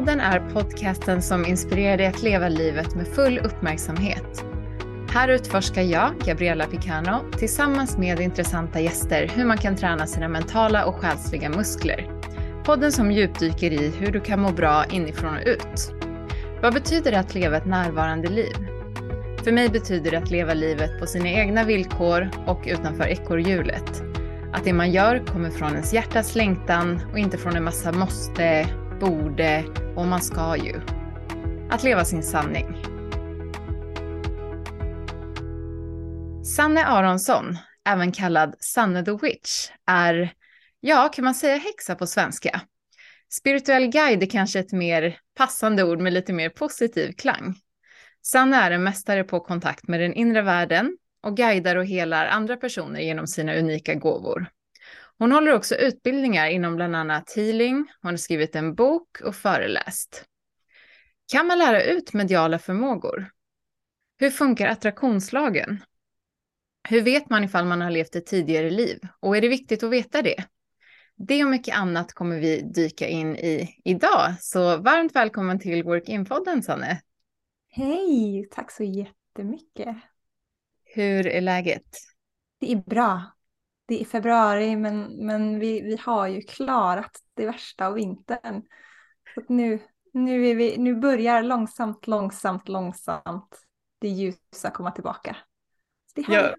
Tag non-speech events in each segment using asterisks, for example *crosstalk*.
Podden är podcasten som inspirerar dig att leva livet med full uppmärksamhet. Här utforskar jag, Gabriella Picano, tillsammans med intressanta gäster hur man kan träna sina mentala och själsliga muskler. Podden som djupdyker i hur du kan må bra inifrån och ut. Vad betyder det att leva ett närvarande liv? För mig betyder det att leva livet på sina egna villkor och utanför ekorrhjulet. Att det man gör kommer från ens hjärtas längtan och inte från en massa måste, borde och man ska ju. Att leva sin sanning. Sanne Aronsson, även kallad Sanne the Witch, är, ja, kan man säga häxa på svenska? Spirituell guide är kanske ett mer passande ord med lite mer positiv klang. Sanne är en mästare på kontakt med den inre världen och guidar och helar andra personer genom sina unika gåvor. Hon håller också utbildningar inom bland annat healing, hon har skrivit en bok och föreläst. Kan man lära ut mediala förmågor? Hur funkar attraktionslagen? Hur vet man ifall man har levt ett tidigare liv? Och är det viktigt att veta det? Det och mycket annat kommer vi dyka in i idag. Så varmt välkommen till Work In-podden, Sanne. Hej, tack så jättemycket. Hur är läget? Det är bra. Det är februari men, men vi, vi har ju klarat det värsta av vintern. Så nu, nu, är vi, nu börjar långsamt, långsamt, långsamt det ljusa komma tillbaka. Så det är ja,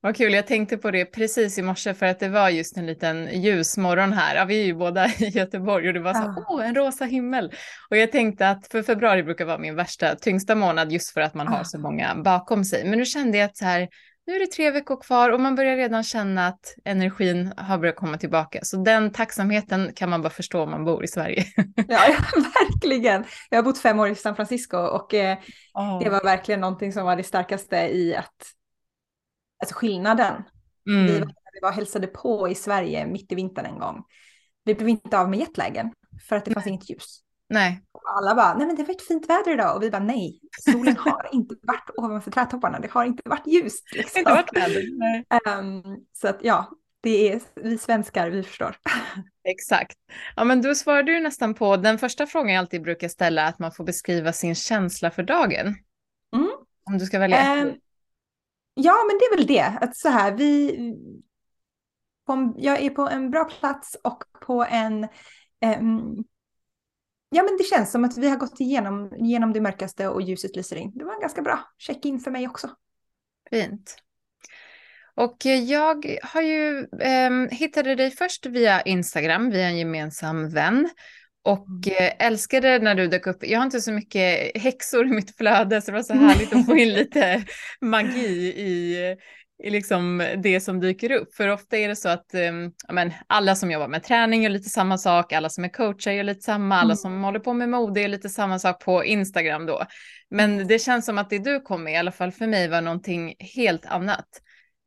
vad kul, jag tänkte på det precis i morse för att det var just en liten ljusmorgon här. Ja, vi är ju båda i Göteborg och det var så, ja. åh, en rosa himmel. Och jag tänkte att för februari brukar vara min värsta, tyngsta månad just för att man ja. har så många bakom sig. Men nu kände jag att så här, nu är det tre veckor kvar och man börjar redan känna att energin har börjat komma tillbaka. Så den tacksamheten kan man bara förstå om man bor i Sverige. *laughs* Ja, verkligen. Jag har bott fem år i San Francisco och eh, oh. det var verkligen någonting som var det starkaste i att, alltså skillnaden. Mm. Vi, var, vi var hälsade på i Sverige mitt i vintern en gång. Vi blev inte av med jetlägen för att det fanns inget ljus. Nej. Och alla bara, nej men det var ett fint väder idag. Och vi bara, nej, solen *laughs* har inte varit ovanför trädtopparna. Det har inte varit ljust. Liksom. Inte varit väder. Um, så att ja, det är vi svenskar, vi förstår. *laughs* Exakt. Ja, men du svarade ju nästan på den första frågan jag alltid brukar ställa, att man får beskriva sin känsla för dagen. Mm. Om du ska välja um, Ja, men det är väl det. Att så här, vi... På, jag är på en bra plats och på en um, Ja, men det känns som att vi har gått igenom genom det mörkaste och ljuset lyser in. Det var en ganska bra check-in för mig också. Fint. Och jag har ju eh, hittade dig först via Instagram, via en gemensam vän. Och mm. eh, älskade när du dök upp. Jag har inte så mycket häxor i mitt flöde så det var så härligt att få in *laughs* lite magi i, i liksom det som dyker upp. För ofta är det så att um, men, alla som jobbar med träning gör lite samma sak, alla som är coacher gör lite samma, alla mm. som håller på med mode gör lite samma sak på Instagram då. Men det känns som att det du kom med, i alla fall för mig, var någonting helt annat.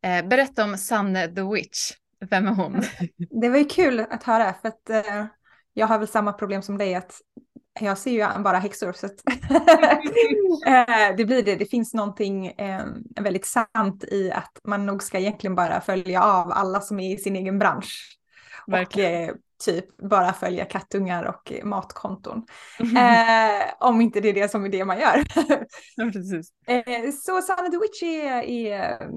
Eh, berätta om Sanne the Witch. Vem är hon? *laughs* Det var ju kul att höra för att eh, jag har väl samma problem som dig att jag ser ju bara häxor så att *laughs* eh, det blir det. Det finns någonting eh, väldigt sant i att man nog ska egentligen bara följa av alla som är i sin egen bransch. Verkligen. Och eh, typ bara följa kattungar och matkonton. *laughs* Eh, om inte det är det som är det man gör. ja, precis. Eh, så Sanna the Witch är, är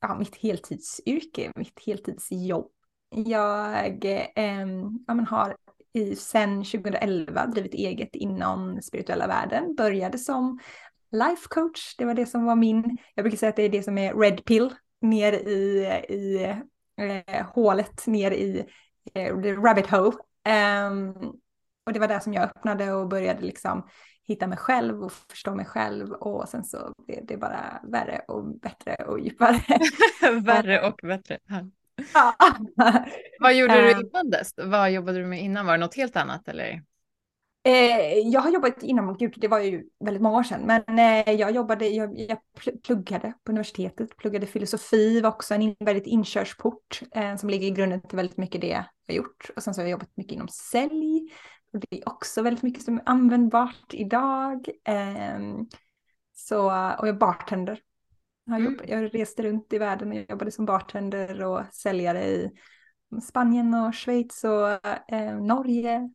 ja, mitt heltidsyrke, mitt heltidsjobb. Jag eh, ja, men har i, sen 2011 drivit eget inom spirituella världen. Började som life coach, det var det som var min, jag brukar säga att det är det som är red pill, ner i, i eh, hålet, ner i eh, rabbit hole. Um, och det var där som jag öppnade och började liksom hitta mig själv och förstå mig själv och sen så blev det bara värre och bättre och djupare. *laughs* värre *laughs* och bättre. *laughs* Vad gjorde du ehm. innan dess? Vad jobbade du med innan? Var det något helt annat eller? Eh, jag har jobbat inom, gud det var ju väldigt många år sedan, men eh, jag jobbade, jag, jag, pluggade på universitetet, pluggade filosofi, var också en väldigt inkörsport eh, som ligger i grunden till väldigt mycket det jag har gjort. Och sen så har jag jobbat mycket inom sälj, och det är också väldigt mycket som är användbart idag. Ehm, så, och jag bartender jag, mm. jag reste runt i världen och jobbade som bartender och säljare i Spanien och Schweiz och eh, Norge.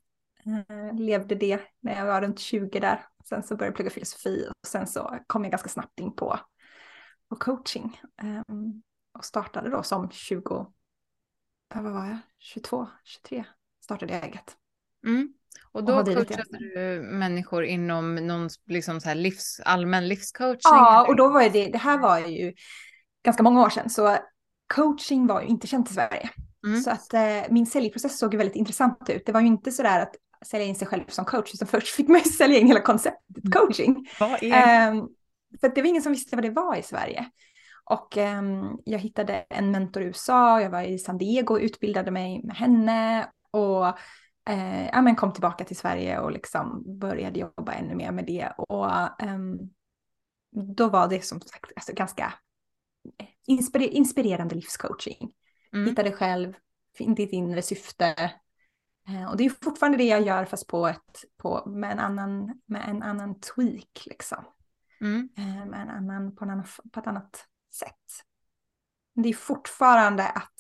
Eh, levde det när jag var runt 20 där. Sen så började jag plugga filosofi och sen så kom jag ganska snabbt in på, på coaching. Um, och startade då som 20, vad var jag, 22, 23 startade jag eget. Mm. Och då coachade du människor inom någon liksom så här livs, allmän livscoaching? Ja, och då var det, det här var ju ganska många år sedan, så coaching var ju inte känt i Sverige. Mm. Så att eh, min säljprocess såg ju väldigt intressant ut. Det var ju inte sådär att sälja in sig själv som coach, utan först fick man ju *laughs* sälja in hela konceptet mm. coaching. Vad är um, För det var ingen som visste vad det var i Sverige. Och um, jag hittade en mentor i USA, jag var i San Diego och utbildade mig med henne. Och uh, ja, men kom tillbaka till Sverige och liksom började jobba ännu mer med det. Och um, då var det som sagt alltså, ganska inspir inspirerande livscoaching. Mm. Hitta dig själv, ditt inre syfte. Eh, och det är fortfarande det jag gör fast på ett, på, med, en annan, med en annan tweak liksom. Mm. Eh, med en annan, på, en annan, på ett annat sätt. Det är fortfarande att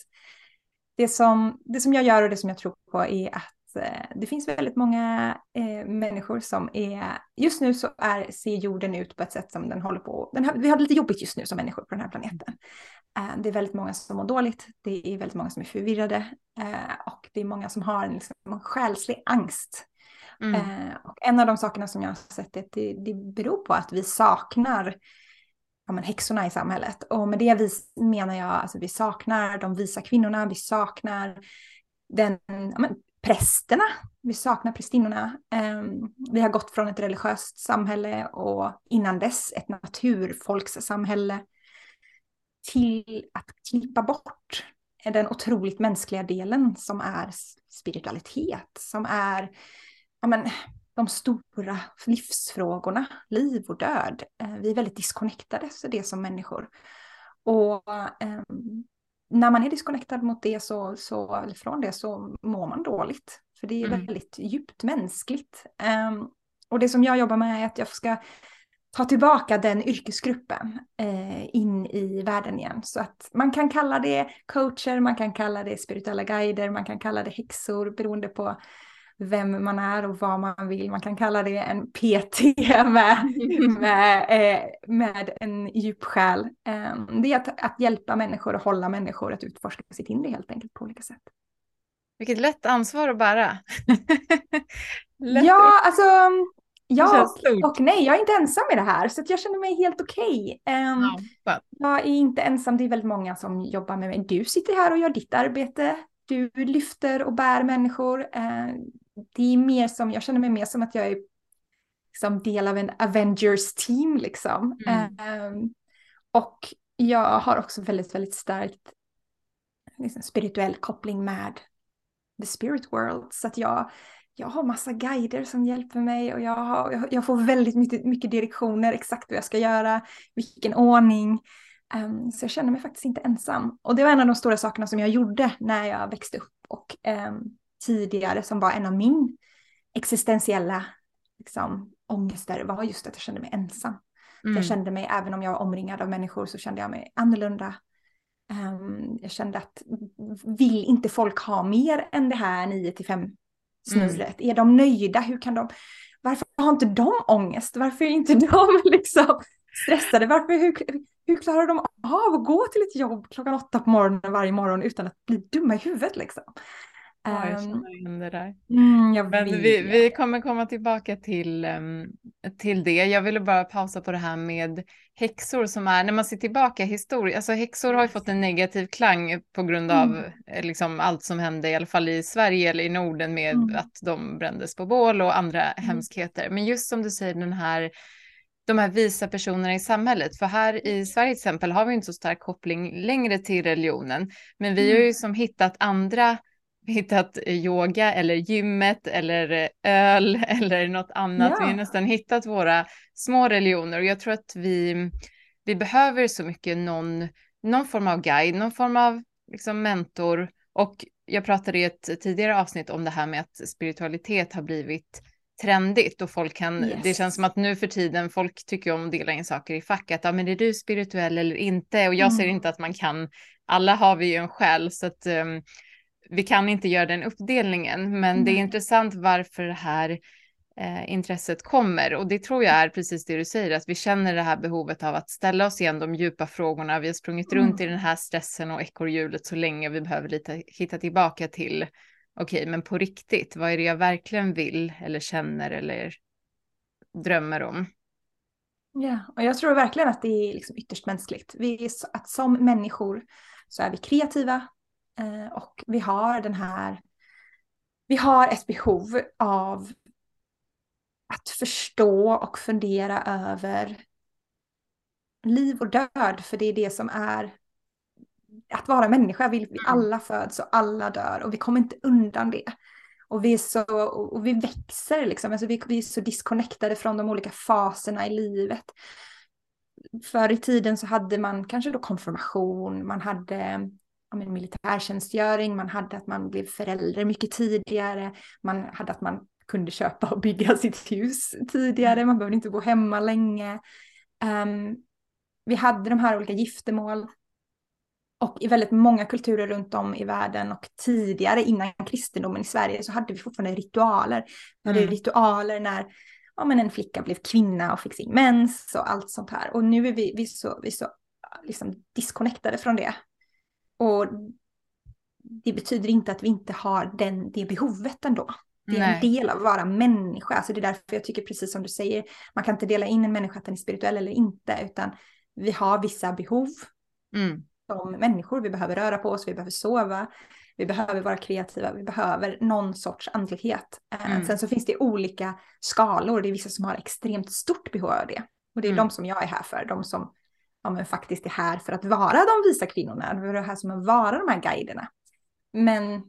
det som, det som jag gör och det som jag tror på är att Eh, det finns väldigt många eh, människor som är, just nu så är, ser jorden ut på ett sätt som den håller på, den har, vi har det lite jobbigt just nu som människor på den här planeten. Eh, det är väldigt många som mår dåligt, det är väldigt många som är förvirrade eh, och det är många som har en, liksom, en själslig angst. Mm. Eh, och en av de sakerna som jag har sett är att det, det beror på att vi saknar ja, men häxorna i samhället. Och med det vi, menar jag, alltså vi saknar de visa kvinnorna, vi saknar den ja, men, prästerna, vi saknar prästinnorna. Ehm, vi har gått från ett religiöst samhälle och innan dess ett naturfolkssamhälle till att klippa bort den otroligt mänskliga delen som är spiritualitet, som är ja men, de stora livsfrågorna, liv och död. Ehm, vi är väldigt disconnectade så det som människor. Och ehm, när man är disconnectad mot det så, så, eller från det så mår man dåligt. För det är mm. väldigt djupt mänskligt. Um, och det som jag jobbar med är att jag ska ta tillbaka den yrkesgruppen eh, in i världen igen. Så att man kan kalla det coacher, man kan kalla det spirituella guider, man kan kalla det häxor beroende på vem man är och vad man vill. Man kan kalla det en PT *laughs* med, med, eh, med en djup själ. Ehm, det är att, att hjälpa människor och hålla människor att utforska sitt inre helt enkelt på olika sätt. Vilket lätt ansvar att bära. *laughs* ja, alltså Ja och nej, jag är inte ensam i det här så jag känner mig helt okej. Okay. Um, ja, jag är inte ensam, det är väldigt många som jobbar med mig. Du sitter här och gör ditt arbete. Du lyfter och bär människor. Uh, det är mer som, jag känner mig mer som att jag är liksom del av en Avengers team liksom. Mm. Um, och jag har också väldigt, väldigt starkt liksom, spirituell koppling med the spirit world. Så att jag, jag har massa guider som hjälper mig och jag, har, jag får väldigt mycket, mycket direktioner exakt vad jag ska göra, vilken ordning. Um, så jag känner mig faktiskt inte ensam. Och det var en av de stora sakerna som jag gjorde när jag växte upp och um, tidigare som var en av min existentiella liksom, ångester var just att jag kände mig ensam. Mm. Jag kände mig, även om jag var omringad av människor så kände jag mig annorlunda. Um, jag kände att vill inte folk ha mer än det här 9 till 5 snurret? Mm. Är de nöjda? Hur kan de? Varför har inte de ångest? Varför är inte *laughs* de liksom stressade? Varför, hur, hur klarar de av att gå till ett jobb klockan åtta på morgonen varje morgon utan att bli dumma i huvudet liksom? Ja, jag känner igen det där. Mm, Men vi, vi kommer komma tillbaka till, um, till det. Jag ville bara pausa på det här med häxor som är, när man ser tillbaka historiskt, alltså häxor har ju fått en negativ klang på grund av mm. Eh, liksom allt som hände, i alla fall i Sverige eller i Norden med mm. att de brändes på bål och andra mm. hemskheter. Men just som du säger, den här de här visa personerna i samhället. För här i Sverige till exempel har vi inte så stark koppling längre till religionen. Men vi har ju mm. som hittat andra hittat yoga eller gymmet eller öl *laughs* eller något annat. Ja. Vi har nästan hittat våra små religioner och jag tror att vi, vi behöver så mycket någon, någon form av guide, någon form av liksom mentor. Och jag pratade i ett tidigare avsnitt om det här med att spiritualitet har blivit trendigt och folk kan, yes. det känns som att nu för tiden folk tycker om att dela in saker i fack, att ja, men är du spirituell eller inte? Och jag mm. ser inte att man kan, alla har vi ju en själ så att um, vi kan inte göra den uppdelningen, men det är intressant varför det här eh, intresset kommer. Och det tror jag är precis det du säger, att vi känner det här behovet av att ställa oss igen de djupa frågorna. Vi har sprungit mm. runt i den här stressen och ekorrhjulet så länge vi behöver lite, hitta tillbaka till, okej, okay, men på riktigt, vad är det jag verkligen vill eller känner eller drömmer om? Ja, och jag tror verkligen att det är liksom ytterst mänskligt. Vi att som människor så är vi kreativa och vi har den här, vi har ett behov av att förstå och fundera över liv och död, för det är det som är att vara människa. Vi mm. alla föds och alla dör och vi kommer inte undan det. Och vi, är så, och vi växer liksom, alltså vi, vi är så disconnectade från de olika faserna i livet. Förr i tiden så hade man kanske då konfirmation, man hade ja, militärtjänstgöring, man hade att man blev förälder mycket tidigare, man hade att man kunde köpa och bygga sitt hus tidigare, man behövde inte bo hemma länge. Um, vi hade de här olika giftermål. Och i väldigt många kulturer runt om i världen och tidigare innan kristendomen i Sverige så hade vi fortfarande ritualer. Vi hade mm. ritualer när ja, men en flicka blev kvinna och fick sin mens och allt sånt här. Och nu är vi, vi så, vi så liksom disconnectade från det. Och det betyder inte att vi inte har den, det behovet ändå. Det är Nej. en del av att vara människa. Alltså det är därför jag tycker precis som du säger, man kan inte dela in en människa att den är spirituell eller inte, utan vi har vissa behov mm. som människor. Vi behöver röra på oss, vi behöver sova, vi behöver vara kreativa, vi behöver någon sorts andlighet. Eh, mm. Sen så finns det olika skalor, det är vissa som har extremt stort behov av det. Och det är mm. de som jag är här för, de som ja, men faktiskt är här för att vara de visa kvinnorna, de är här som att vara de här guiderna. Men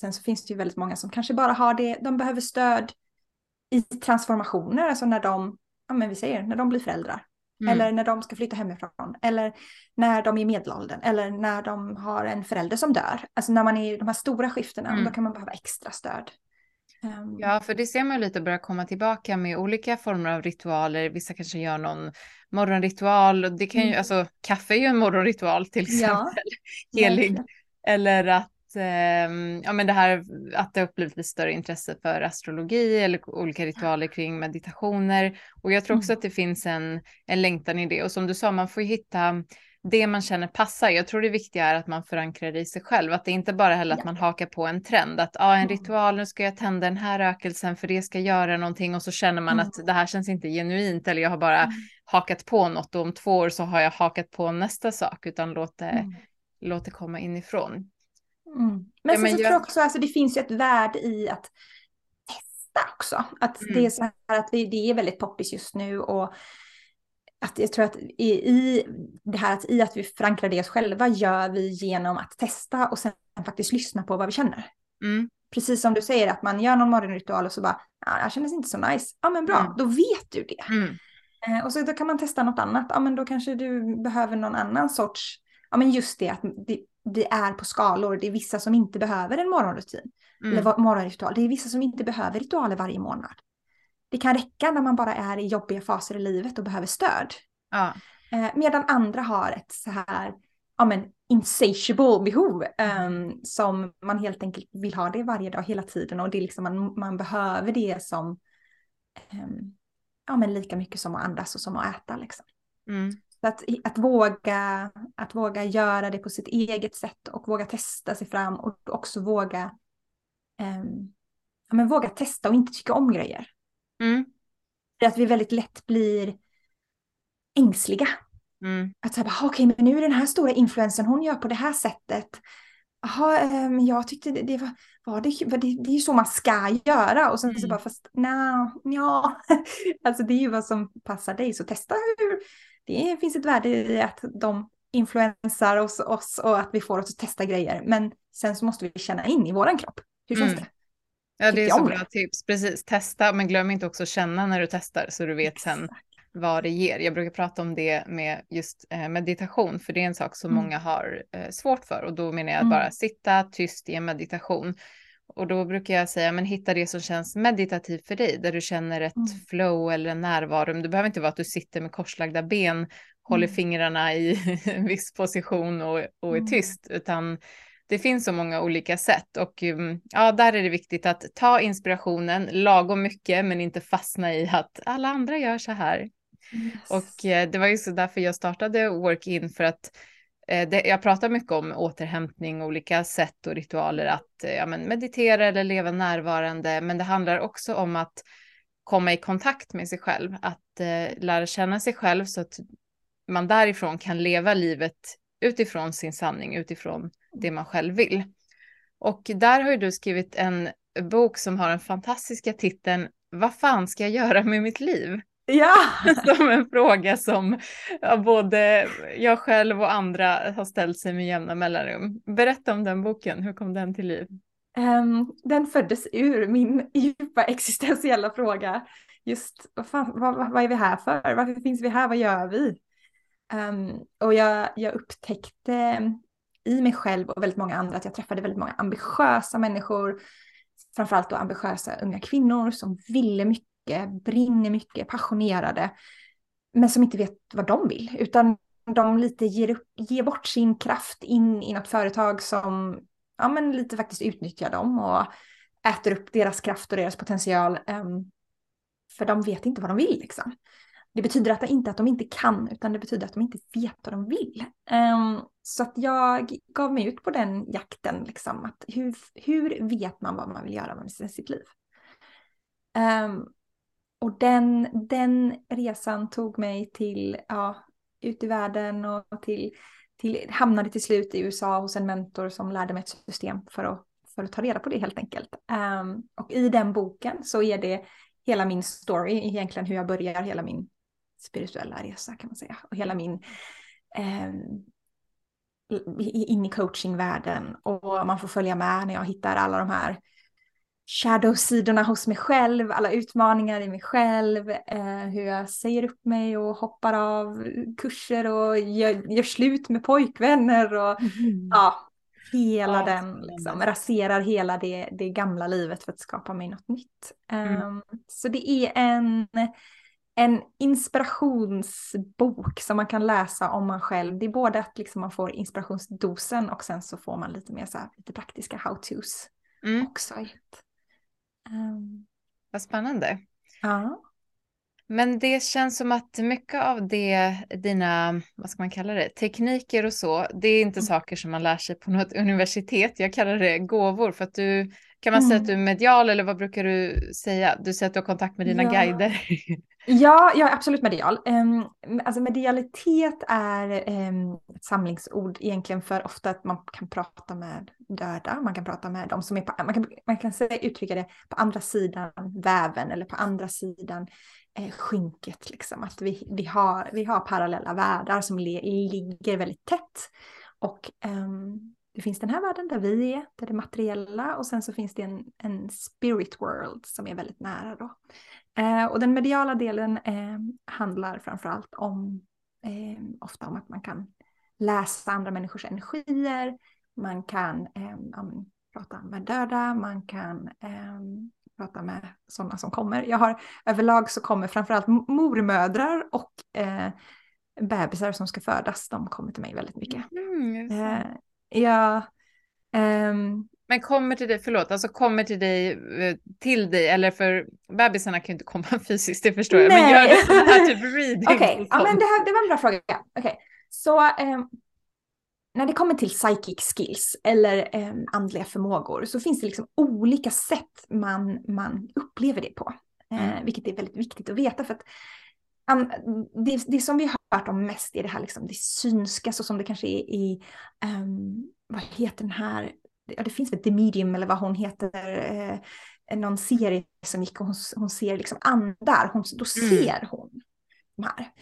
Sen så finns det ju väldigt många som kanske bara har det, de behöver stöd i transformationer, alltså när de, ja men vi säger, när de blir föräldrar. Mm. Eller när de ska flytta hemifrån. Eller när de är i medelåldern. Eller när de har en förälder som dör. Alltså när man är i de här stora skiftena, mm. då kan man behöva extra stöd. Um... Ja, för det ser man lite börja komma tillbaka med olika former av ritualer. Vissa kanske gör någon morgonritual. Det kan ju, mm. alltså kaffe är ju en morgonritual till exempel. Ja. *laughs* Helig. Eller att Ehm, ja, men det här att det har blivit lite större intresse för astrologi eller olika ritualer kring meditationer. Och jag tror också mm. att det finns en, en längtan i det. Och som du sa, man får ju hitta det man känner passar. Jag tror det viktiga är att man förankrar det i sig själv. Att det inte bara heller att man hakar på en trend. Att ah, en mm. ritual, nu ska jag tända den här rökelsen för det ska göra någonting. Och så känner man mm. att det här känns inte genuint. Eller jag har bara mm. hakat på något och om två år så har jag hakat på nästa sak. Utan låt det, mm. låt det komma inifrån. Mm. Men, ja, men så, så jag... tror jag också, alltså, det finns ju ett värde i att testa också. Att mm. det är så här att vi, det är väldigt poppis just nu och att jag tror att i, i det här att i att vi förankrar det oss själva gör vi genom att testa och sen faktiskt lyssna på vad vi känner. Mm. Precis som du säger att man gör någon morgonritual och så bara, ja, det här kändes inte så nice. Ja men bra, mm. då vet du det. Mm. Eh, och så då kan man testa något annat. Ja men då kanske du behöver någon annan sorts, ja men just det att det, vi är på skalor. Det är vissa som inte behöver en morgonrutin. Mm. Eller morgonritual. Det är vissa som inte behöver ritualer varje månad. Det kan räcka när man bara är i jobbiga faser i livet och behöver stöd. Ja. Eh, medan andra har ett så här, ja men insatiable behov. Um, som man helt enkelt vill ha det varje dag hela tiden. Och det är liksom man, man behöver det som, um, ja men lika mycket som att andas och som att äta liksom. Mm. Så att, att, våga, att våga göra det på sitt eget sätt och våga testa sig fram och också våga, um, ja, men våga testa och inte tycka om grejer. Mm. Att vi väldigt lätt blir ängsliga. Mm. Att säga, okej, okay, men nu är den här stora influensen, hon gör på det här sättet. Jaha, men um, jag tyckte det, det var, var det, var det, det är ju så man ska göra. Och sen mm. så bara, fast nej, ja. *laughs* alltså det är ju vad som passar dig, så testa hur, det finns ett värde i att de influensar oss, oss och att vi får oss att testa grejer. Men sen så måste vi känna in i våran kropp. Hur känns mm. det? Ja, det är så bra det? tips. Precis, testa, men glöm inte också känna när du testar så du vet sen vad det ger. Jag brukar prata om det med just eh, meditation, för det är en sak som mm. många har eh, svårt för. Och då menar jag att mm. bara sitta tyst i en meditation och då brukar jag säga, men hitta det som känns meditativt för dig, där du känner ett mm. flow eller en närvaro. Det behöver inte vara att du sitter med korslagda ben, håller mm. fingrarna i *laughs* en viss position och, och är mm. tyst, utan det finns så många olika sätt och mm, ja, där är det viktigt att ta inspirationen lagom mycket men inte fastna i att alla andra gör så här. Yes. Och eh, det var ju så därför jag startade Work-In för att eh, det, jag pratar mycket om återhämtning, olika sätt och ritualer att ja, men meditera eller leva närvarande, men det handlar också om att komma i kontakt med sig själv, att eh, lära känna sig själv så att man därifrån kan leva livet utifrån sin sanning, utifrån det man själv vill. Och där har ju du skrivit en bok som har den fantastiska titeln Vad fan ska jag göra med mitt liv? Ja! *laughs* Som en fråga som både jag själv och andra har ställt sig med jämna mellanrum. Berätta om den boken, hur kom den till liv? Um, den föddes ur min *laughs* djupa existentiella fråga. Just vad, fan, vad, vad är vi här för? Varför finns vi här? Vad gör vi? Um, och jag, jag upptäckte i mig själv och väldigt många andra att jag träffade väldigt många ambitiösa människor, framförallt då ambitiösa unga kvinnor som ville mycket, brinner mycket, passionerade, men som inte vet vad de vill, utan de lite ger, upp, ger bort sin kraft in i något företag som ja, men lite faktiskt utnyttjar dem och äter upp deras kraft och deras potential. Um, för de vet inte vad de vill liksom. Det betyder att det inte att de inte kan, utan det betyder att de inte vet vad de vill. Um, så att jag gav mig ut på den jakten, liksom, att hur, hur vet man vad man vill göra med sitt liv? Um, och den, den resan tog mig till, ja, ut i världen och till, till, hamnade till slut i USA hos en mentor som lärde mig ett system för att, för att ta reda på det helt enkelt. Um, och i den boken så är det hela min story, egentligen hur jag börjar hela min spirituella resa kan man säga. Och hela min eh, in i coachingvärlden och man får följa med när jag hittar alla de här shadow-sidorna hos mig själv, alla utmaningar i mig själv, eh, hur jag säger upp mig och hoppar av kurser och gör, gör slut med pojkvänner och mm. ja, hela ja, den, liksom, raserar hela det, det gamla livet för att skapa mig något nytt. Mm. Um, så det är en en inspirationsbok som man kan läsa om man själv. Det är både att liksom man får inspirationsdosen och sen så får man lite mer så här, lite praktiska how-tos mm. också. Um. Vad spännande. Ja. Men det känns som att mycket av det, dina, vad ska man kalla det, tekniker och så, det är inte mm. saker som man lär sig på något *laughs* universitet. Jag kallar det gåvor för att du, kan man mm. säga att du är medial eller vad brukar du säga? Du säger att du har kontakt med dina ja. guider. Ja, jag är absolut medial. Um, alltså medialitet är um, ett samlingsord egentligen för ofta att man kan prata med döda, man kan prata med dem som är på, man kan, man kan säga, uttrycka det på andra sidan väven eller på andra sidan Eh, skynket. Liksom. Att vi, vi, har, vi har parallella världar som le, ligger väldigt tätt. Och um, det finns den här världen där vi är, där det materiella och sen så finns det en, en spirit world som är väldigt nära då. Eh, och den mediala delen eh, handlar framförallt om, eh, ofta om att man kan läsa andra människors energier, man kan um, prata med döda, man kan ehm, prata med sådana som kommer. Jag har överlag så kommer framförallt mormödrar och eh, bebisar som ska födas, de kommer till mig väldigt mycket. Mm, eh, ja, um, men kommer till dig, förlåt, alltså kommer till dig, eh, till dig, eller för bebisarna kan ju inte komma *laughs* fysiskt, det förstår jag, Nej. men gör det sån här typ reading. *laughs* Okej, okay. ja men det, här, det var en bra fråga. Okej, okay. så um, när det kommer till psychic skills eller um, andliga förmågor så finns det liksom olika sätt man, man upplever det på. Eh, mm. Vilket är väldigt viktigt att veta för att um, det, det som vi har hört om mest är det här liksom det synska så som det kanske är i, um, vad heter den här ja, det finns väl The Medium eller vad hon heter, eh, någon serie som gick och hon, hon ser liksom andar, hon, då mm. ser hon de här.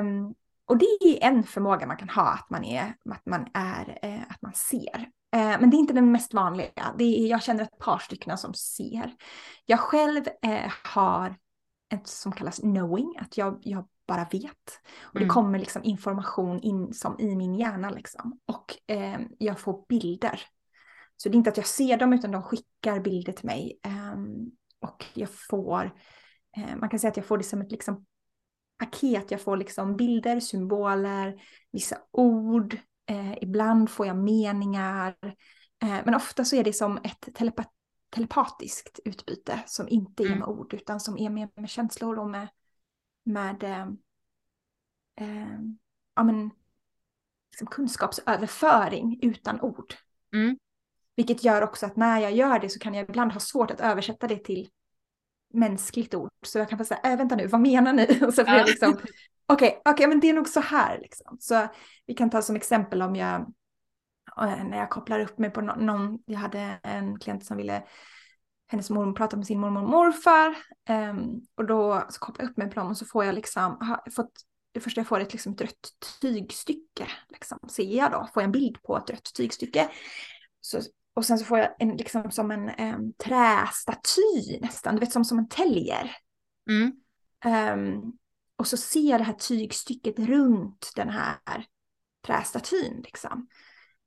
Um, och det är en förmåga man kan ha, att man är, att man är, eh, att man ser. Eh, men det är inte den mest vanliga. Det är, jag känner ett par stycken som ser. Jag själv eh, har ett som kallas knowing, att jag, jag bara vet. Och mm. det kommer liksom information in som i min hjärna liksom. Och eh, jag får bilder så det är inte att jag ser dem utan de skickar bilder till mig. Um, och jag får, uh, man kan säga att jag får det som ett liksom, paket. Jag får liksom bilder, symboler, vissa ord, Eh, ibland får jag meningar. Eh, men ofta så är det som ett telepa telepatiskt utbyte som inte är med mm. ord utan som är mer med känslor och med, med eh, eh, ja, men, liksom kunskapsöverföring utan ord. Mm. Vilket gör också att när jag gör det så kan jag ibland ha svårt att översätta det till mänskligt ord. Så jag kan få säga, äh, vänta nu, vad menar ni? *laughs* Och så får jag liksom, okej, okay, okay, men det är nog så här liksom. Så vi kan ta som exempel om jag, eh, när jag kopplar upp mig på någon, jag hade en klient som ville, hennes mormor pratade med sin mormor och morfar. Um, och då så kopplar jag upp mig på dem och så får jag liksom, har fått, det första jag får är ett, liksom ett rött tygstycke. Liksom, ser jag då, får jag en bild på ett rött tygstycke. Så och sen så får jag en, liksom som en um, trästaty nästan, du vet som, som en täljer. Mm. Um, och så ser jag det här tygstycket runt den här trästatyn. Liksom.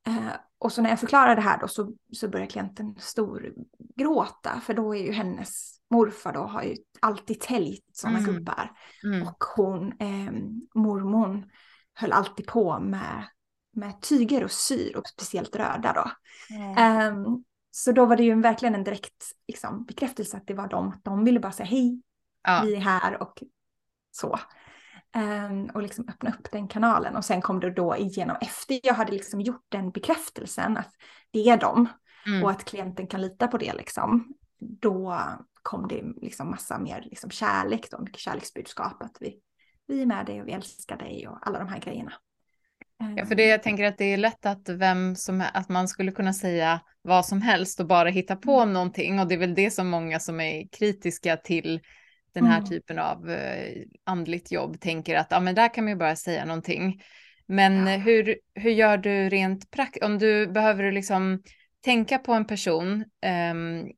Uh, och så när jag förklarar det här då så, så börjar klienten storgråta för då är ju hennes morfar då har ju alltid täljt sådana mm. gubbar. Mm. Och hon, eh, mormon, höll alltid på med med tyger och syr och speciellt röda då. Mm. Um, så då var det ju verkligen en direkt liksom, bekräftelse att det var de, att de ville bara säga hej, ja. vi är här och så. Um, och liksom öppna upp den kanalen och sen kom det då igenom efter jag hade liksom gjort den bekräftelsen att det är de mm. och att klienten kan lita på det liksom. Då kom det liksom massa mer liksom kärlek då, mycket kärleksbudskap att vi, vi är med dig och vi älskar dig och alla de här grejerna. Ja, för det, jag tänker att det är lätt att, vem som, att man skulle kunna säga vad som helst och bara hitta på mm. någonting. Och det är väl det som många som är kritiska till den här mm. typen av eh, andligt jobb tänker att ja, men där kan man ju bara säga någonting. Men ja. hur, hur gör du rent praktiskt? Om du behöver liksom tänka på en person um,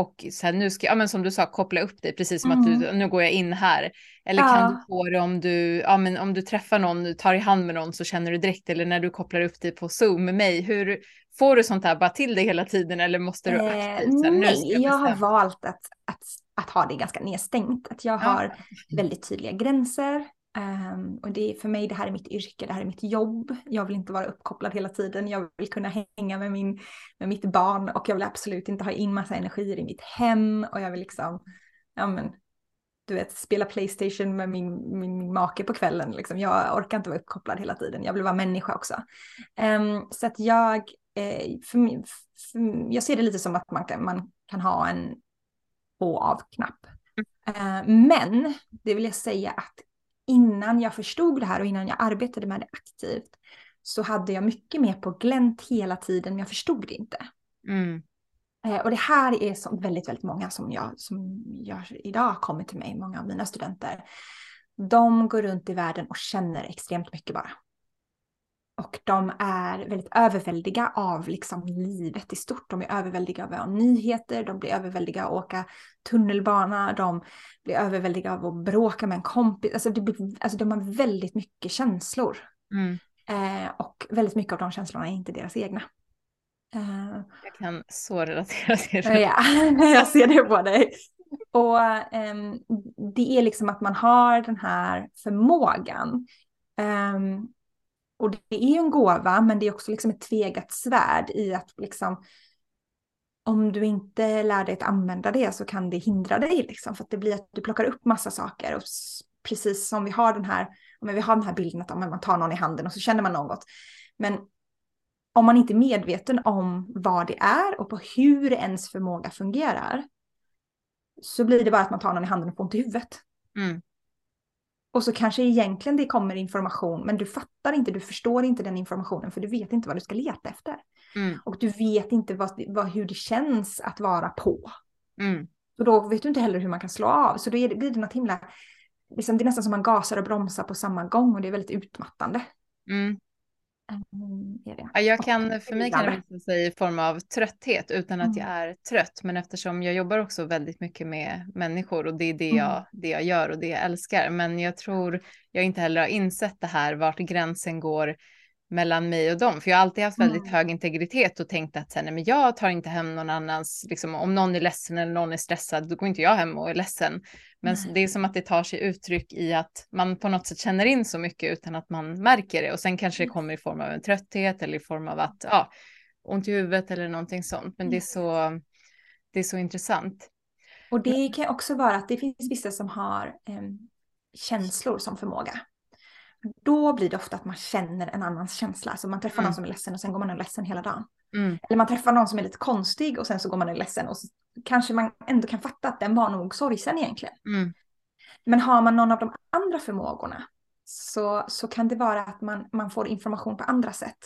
och sen nu ska, ja men som du sa, koppla upp dig, precis som mm. att du, mm. nu går jag in här. Eller ja. kan du få det om du, ja men om du träffar någon, du tar i hand med någon så känner du direkt, eller när du kopplar upp dig på Zoom med mig, hur får du sånt här bara till dig hela tiden eller måste du eh, aktivt? Sen, nej, jag, jag har valt att, att, att ha det ganska nedstängt, att jag har ja. väldigt tydliga gränser. Um, och det för mig, det här är mitt yrke, det här är mitt jobb. Jag vill inte vara uppkopplad hela tiden. Jag vill kunna hänga med, min, med mitt barn och jag vill absolut inte ha in massa energier i mitt hem och jag vill liksom, ja men, du vet, spela Playstation med min, min, min make på kvällen. Liksom. Jag orkar inte vara uppkopplad hela tiden. Jag vill vara människa också. Um, så att jag, eh, för, för, jag ser det lite som att man kan, man kan ha en på av-knapp. Uh, men det vill jag säga att innan jag förstod det här och innan jag arbetade med det aktivt så hade jag mycket mer på glänt hela tiden men jag förstod det inte. Mm. Eh, och det här är som väldigt, väldigt många som jag, som jag idag kommer till mig, många av mina studenter. De går runt i världen och känner extremt mycket bara. Och de är väldigt överväldiga av liksom livet i stort. De är överväldiga av nyheter, de blir överväldiga av att åka tunnelbana, de blir överväldiga av att bråka med en kompis. Alltså, det blir, alltså de har väldigt mycket känslor. Mm. Eh, och väldigt mycket av de känslorna är inte deras egna. Eh, jag kan så relatera till det. Ja, *laughs* jag ser det på dig. Och eh, det är liksom att man har den här förmågan. Och det är ju en gåva, men det är också liksom ett tvegat svärd i att liksom om du inte lär dig att använda det så kan det hindra dig liksom för att det blir att du plockar upp massa saker och precis som vi har den här, men vi har den här bilden att man tar någon i handen och så känner man något. Men om man inte är medveten om vad det är och på hur ens förmåga fungerar så blir det bara att man tar någon i handen och får ont i huvudet. Mm. Och så kanske egentligen det kommer information, men du fattar inte, du förstår inte den informationen för du vet inte vad du ska leta efter. Mm. Och du vet inte vad, vad, hur det känns att vara på. Mm. Och då vet du inte heller hur man kan slå av. Så då är det, blir det något himla, liksom, det är nästan som man gasar och bromsar på samma gång och det är väldigt utmattande. Mm. Mm, ja, jag kan, för mig kan det visa sig i form av trötthet utan att jag mm. är trött. Men eftersom jag jobbar också väldigt mycket med människor och det är det jag, mm. det jag gör och det jag älskar. Men jag tror jag inte heller har insett det här vart gränsen går mellan mig och dem. För jag har alltid haft väldigt Mm. hög integritet och tänkt att här, nej, men jag tar inte hem någon annans, liksom, om någon är ledsen eller någon är stressad, då går inte jag hem och är ledsen. Men Nej. det är som att det tar sig uttryck i att man på något sätt känner in så mycket utan att man märker det. Och sen kanske det kommer i form av en trötthet eller i form av att, ja, ont i huvudet eller någonting sånt. Men det är så, det är så intressant. Och det kan också vara att det finns vissa som har em, känslor som förmåga. Då blir det ofta att man känner en annans känsla. Så man träffar Mm. någon som är ledsen och sen går man och är ledsen hela dagen. Mm, Eller man träffar någon som är lite konstig och sen så går man och är ledsen och så kanske man ändå kan fatta att den var nog sorgsen egentligen. mm, Men har man någon av de andra förmågorna så, så kan det vara att man, man får information på andra sätt.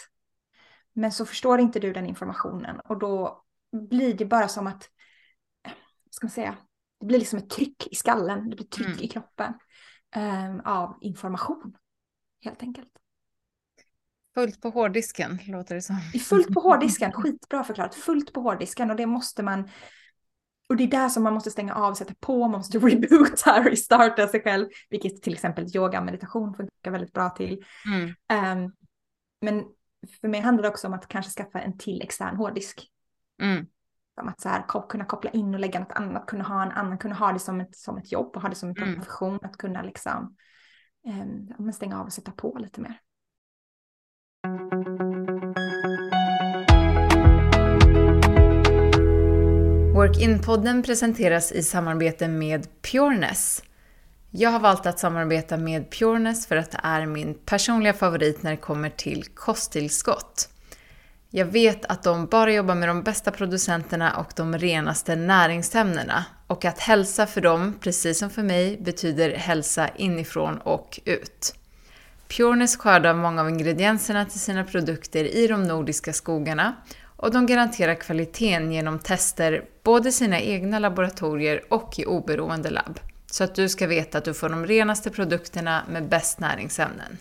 Men så förstår inte du den informationen och då blir det bara som att, ska man säga, det blir liksom ett tryck i skallen, det blir tryck Mm. i kroppen ehm, av information. Helt enkelt. fullt på hårddisken låter det som. Fullt på hårddisken, skitbra förklarat, fullt på hårddisken och det måste man och det är där som man måste stänga av, sätta på, man måste *laughs* reboota, restarta sig själv, vilket till exempel yoga och meditation funkar väldigt bra till. Mm, Ehm, men för mig handlar det också om att kanske skaffa en till extern hårddisk. mm, Som att så här, kunna koppla in och lägga något annat, kunna ha en annan, kunna ha det som ett, som ett jobb och ha det som en Mm. profession, att kunna liksom eh, stänga av och sätta på lite mer. Work-in-podden presenteras i samarbete med Pureness. Jag har valt att samarbeta med Pureness för att det är min personliga favorit när det kommer till kosttillskott. Jag vet att de bara jobbar med de bästa producenterna och de renaste näringsämnena och att hälsa för dem, precis som för mig, betyder hälsa inifrån och ut. Pureness skördar många av ingredienserna till sina produkter i de nordiska skogarna och de garanterar kvaliteten genom tester både i sina egna laboratorier och i oberoende labb. Så att du ska veta att du får de renaste produkterna med bäst näringsämnen.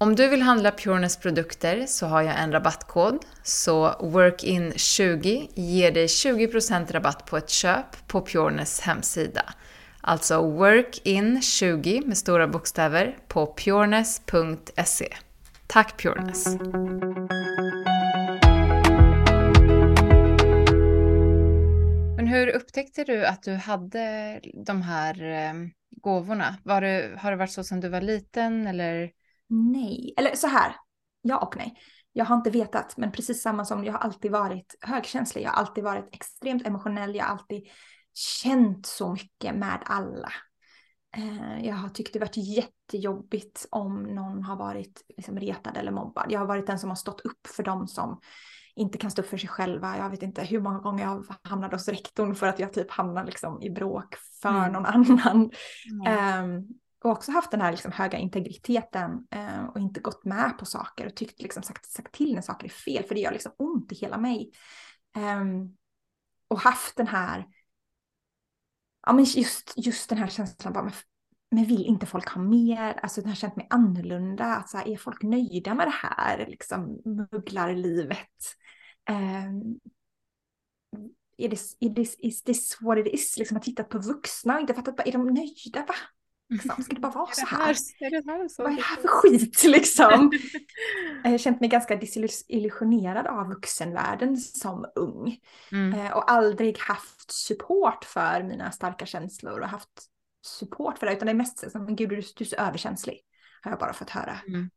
Om du vill handla Pureness produkter så har jag en rabattkod, så WORKIN20 ger dig 20% rabatt på ett köp på Pureness hemsida. Alltså WORKIN20 med stora bokstäver på pureness.se. Tack Pureness! Men hur upptäckte du att du hade de här eh, gåvorna? Var det, har det varit så sedan du var liten eller? Nej, eller så här, ja och nej. Jag har inte vetat, men precis samma som jag har alltid varit högkänslig. Jag har alltid varit extremt emotionell. Jag har alltid känt så mycket med alla. Eh, Jag har tyckt det varit jättejobbigt om någon har varit liksom retad eller mobbad. Jag har varit den som har stått upp för dem som inte kan stå upp för sig själva. Jag vet inte hur många gånger jag hamnade hos rektorn för att jag typ hamnade liksom i bråk för Mm. någon annan. Mm. Ehm, och också haft den här liksom höga integriteten eh, och inte gått med på saker och tyckt liksom sagt, sagt till när saker är fel för det gör liksom ont i hela mig. Eh, och haft den här, ja men just, just den här känslan bara, men, men vill inte folk ha mer? Alltså den har känt mig annorlunda, att så här, är folk nöjda med det här liksom mugglarlivet? livet? är det, är det, is this what it is? Liksom har tittat på vuxna och inte fattat, är de nöjda? Va? Liksom, ska det bara vara så här? här, är det här så? Vad är det här för skit liksom? *laughs* Jag har känt mig ganska desillusionerad av vuxenvärlden som ung. Mm. Eh, Och aldrig haft support för mina starka känslor och haft support för det. Utan det är mest så, men gud du, du är så överkänslig. Har jag bara fått höra. Mm.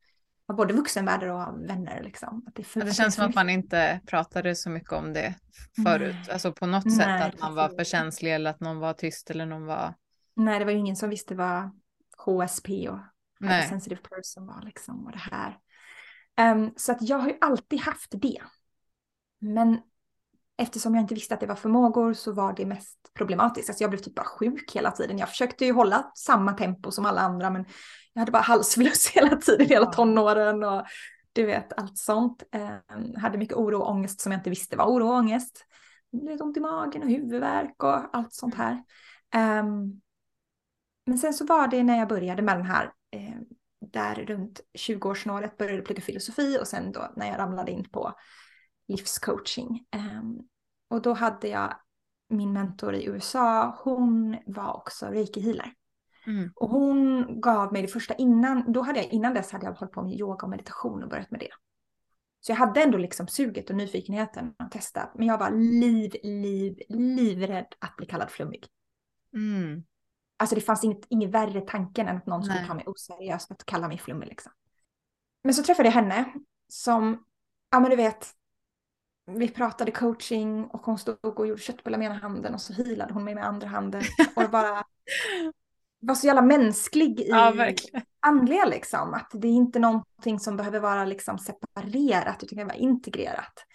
Av både vuxenvärlden och vänner liksom. Att det, Ja, det känns som att man inte pratade så mycket om det förut. Nej. Alltså på något sätt Nej, att man var för känslig eller att någon var tyst eller någon var... Nej, det var ju ingen som visste vad HSP och Nej. sensitive person var liksom och det här. Ehm, så att jag har ju alltid haft det. Men eftersom jag inte visste att det var förmågor så var det mest problematiskt. Alltså jag blev typ bara sjuk hela tiden. Jag försökte ju hålla samma tempo som alla andra men jag hade bara halsfluss *laughs* hela tiden, hela tonåren och du vet allt sånt. Ehm, hade mycket oro och ångest som jag inte visste var oro och ångest. Blev ont i magen och huvudvärk och allt sånt här. Ehm, men sen så var det när jag började med den här, eh, där runt 20-årsnåret började plugga filosofi och sen då när jag ramlade in på livscoaching. Ehm, och då hade jag min mentor i USA, hon var också reiki healer. Mm. Och hon gav mig det första innan, då hade jag innan dess hade jag hållit på med yoga och meditation och börjat med det. Så jag hade ändå liksom suget och nyfikenheten att testa. Men jag var liv, liv, livrädd att bli kallad flummig. Mm. Alltså det fanns inget, inget värre tanken än att någon skulle ta mig oseriöst att kalla mig flummig liksom. Men så träffade jag henne som, ja men du vet, vi pratade coaching och hon stod och gjorde köttbullar med ena handen och så hilade hon mig med andra handen. *laughs* Och bara var så jävla mänsklig i ja, andliga liksom. Att det är inte någonting som behöver vara liksom separerat utan kan vara integrerat.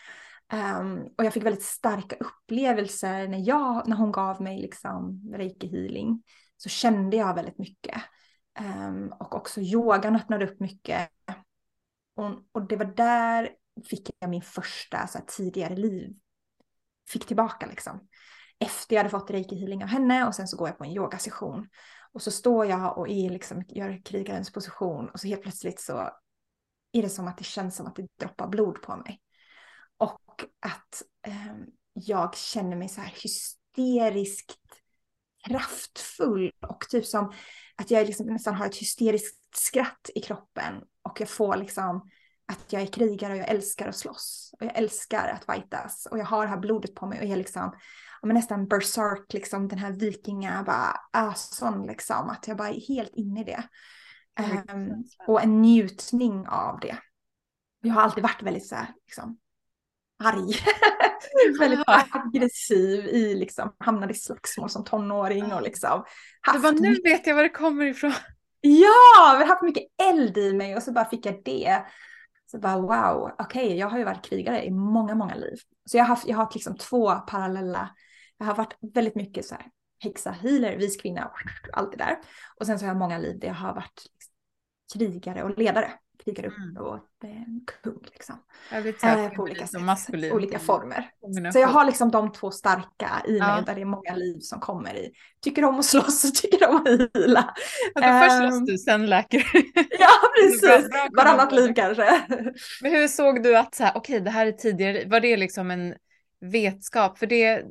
Um, och jag fick väldigt starka upplevelser när, jag, när hon gav mig liksom reiki healing. Så kände jag väldigt mycket. Um, och också yogan öppnade upp mycket. Och, och det var där fick jag min första så här, tidigare liv. Fick tillbaka liksom. Efter jag hade fått reiki healing av henne och sen så går jag på en yogasession. Och så står jag och är liksom, gör krigarens position och så helt plötsligt så är det som att det känns som att det droppar blod på mig. Och att um, jag känner mig så här hysteriskt kraftfull och typ som att jag liksom nästan har ett hysteriskt skratt i kroppen och jag får liksom att jag är krigare och jag älskar att slåss och jag älskar att fightas och jag har det här blodet på mig och jag är liksom men nästan berserk, liksom den här vikinga, bara ason liksom, att jag bara är helt inne i det. Um, och en njutning av det. Jag har alltid varit väldigt så här, liksom, arg. *laughs* väldigt aggressiv i liksom, hamnade i slagsmål som tonåring och liksom. Haft... Bara, nu vet jag var det kommer ifrån. Ja, jag har haft mycket eld i mig och så bara fick jag det. Så bara wow, okej, okay, jag har ju varit krigare i många, många liv. Så jag har haft, jag har haft liksom två parallella jag har varit väldigt mycket så här häxa, healer, vis kvinna, allt det där. Och sen så har jag många liv där jag har varit krigare och ledare. Krigare mm. och eh, kung liksom. Eh, på olika sätt, olika former. Så jag har liksom de två starka i mig ja. där det är många liv som kommer i. Tycker om att slåss och tycker om att. Ja, då först slåss ehm. du, sen läker *laughs* Ja, precis. Varannat liv kanske. Men hur såg du att så här, okej, okay, det här är tidigare, var det liksom en vetskap? För det,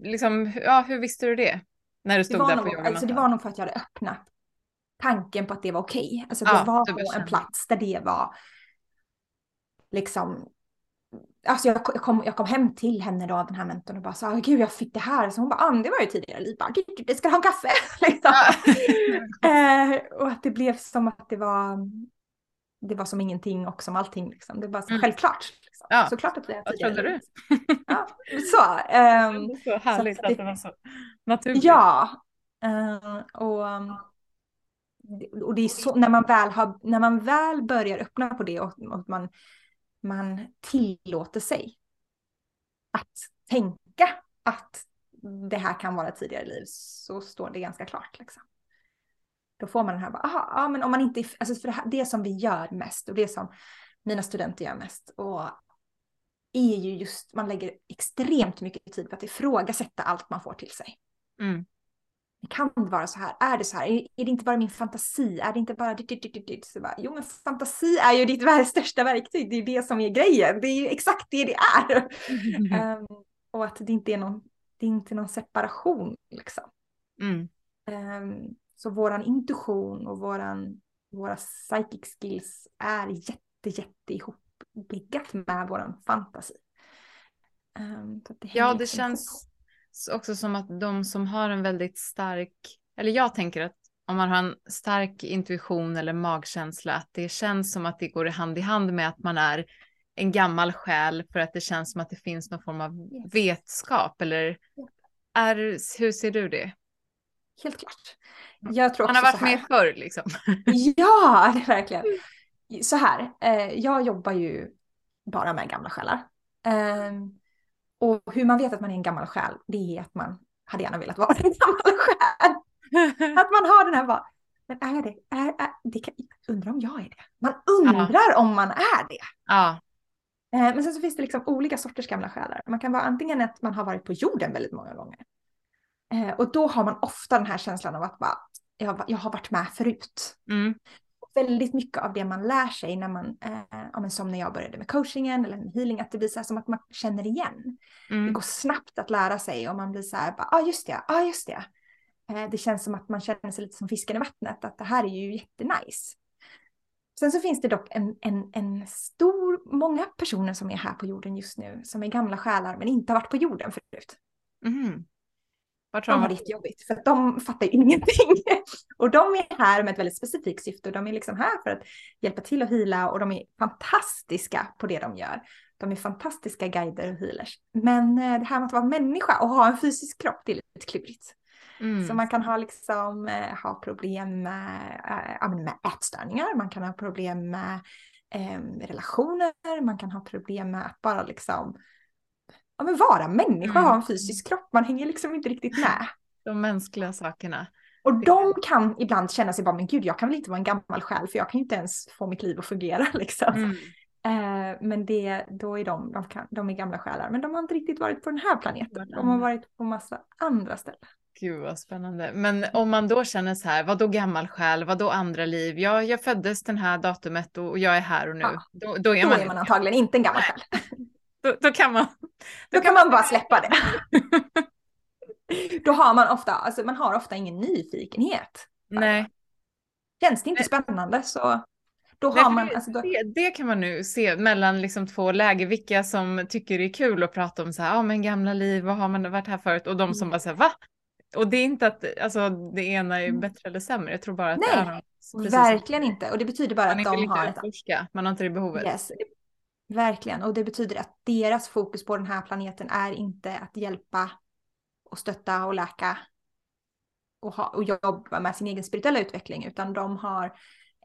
liksom, ja, hur visste du det? När du stod där nog, på yogamattan? Alltså det var nog för att jag hade öppnat tanken på att det var okej. Okay. Alltså att ja, var på en plats där det var liksom Alltså jag, kom, jag kom hem till henne då, den här mentorn och bara sa, gud jag fick det här. Så hon bara, ah, det var ju tidigare liv, bara, du ska ha en kaffe? *laughs* liksom. *laughs* eh, och att det blev som att det var, det var som ingenting och som allting. Liksom. Det var så mm. självklart. Ja. Såklart att vi har Vad trodde du? Ja, så. Um, så härligt så att, det, att det var så naturligt. Ja. Uh, och, um, och det är så, när man väl, har, när man väl börjar öppna på det och, och man, man tillåter sig att tänka att det här kan vara tidigare liv så står det ganska klart. Liksom. Då får man den här, aha, ja, men om man inte, alltså för det, här, det som vi gör mest och det som mina studenter gör mest och är ju just, man lägger extremt mycket tid på att ifrågasätta allt man får till sig. Mm. Det kan vara så här, är det så här, är, är det inte bara min fantasi, är det inte bara så bara, jo men fantasi är ju ditt *laughs* största verktyg, det är det som är grejen, det är ju exakt det det är. Mm. um, *laughs* och att det inte är någon, det är inte någon separation liksom. Mm. Um, så våran intuition och våran, våra psychic skills är jätte, jätte ihop byggat med vår fantasi. Um, det ja, det känns också som att de som har en väldigt stark, eller jag tänker att om man har en stark intuition eller magkänsla, att det känns som att det går i hand i hand med att man är en gammal själ för att det känns som att det finns någon form av vetskap eller är, hur ser du det? Helt klart. Jag tror Man har varit med förr liksom. *laughs* Ja, det verkligen så här, eh, jag jobbar ju bara med gamla själar. Eh, och hur man vet att man är en gammal själ, det är att man hade gärna velat vara *laughs* en gammal själ. att man har den här bara, men är det? Är, är, det kan, undrar om jag är det. Man undrar ja. om man är det. Ja. Eh, men sen så finns det liksom olika sorters gamla själar. Man kan vara antingen att man har varit på jorden väldigt många gånger. Eh, och då har man ofta den här känslan av att bara, jag, jag har varit med förut. Mm väldigt mycket av det man lär sig när man, eh, som när jag började med coachingen eller med healing, att det blir så här som att man känner igen. Mm. Det går snabbt att lära sig och man blir så här, ja ah, just det, ja ah, just det. Eh, det känns som att man känner sig lite som fisken i vattnet, att det här är ju jättenice. Sen så finns det dock en, en, en stor, många personer som är här på jorden just nu som är gamla själar men inte har varit på jorden förut. Mm. Vart de har det jättejobbigt för att de *laughs* fattar ju ingenting. och de är här med ett väldigt specifikt syfte och de är liksom här för att hjälpa till att hila och de är fantastiska på det de gör. De är fantastiska guider och healers. Men eh, det här med att vara människa och ha en fysisk kropp, det är lite klurigt. Mm. Så man kan ha, liksom, eh, ha problem med, äh, med ätstörningar, man kan ha problem med äh, relationer, man kan ha problem med att bara liksom ja, men vara människa, mm. ha en fysisk kropp. Man hänger liksom inte riktigt med. De mänskliga sakerna. Och de kan ibland känna sig bara, men gud, jag kan väl inte vara en gammal själ för jag kan ju inte ens få mitt liv att fungera *laughs* liksom. Mm. Eh, men det, då är de, de, kan, de är gamla själar, men de har inte riktigt varit på den här planeten. De har varit på massa andra ställen. Gud vad spännande. Men om man då känner så här, vad då gammal själ, vad då andra liv? Ja, jag föddes den här datumet och jag är här och nu. Ja, då, då, är, då man är man antagligen inte en gammal själ. *laughs* Då, då, kan man. Då, då kan man bara släppa det. då har man ofta, alltså man har ofta ingen nyfikenhet. Nej. Känns det inte spännande så då har man, alltså då... det, det, kan man nu se mellan liksom två läger, vilka som tycker det är kul att prata om så här, ja ah, men gamla liv, vad har man varit här förut? Och de som mm. bara säger va? Och det är inte att alltså, det ena är mm. bättre eller sämre, jag tror bara att Nej, det är verkligen inte. Och det betyder bara att de har... Utforska. Man har inte det behovet. Yes. Verkligen, och det betyder att deras fokus på den här planeten är inte att hjälpa och stötta och läka och, ha, och jobba med sin egen spirituella utveckling, utan de har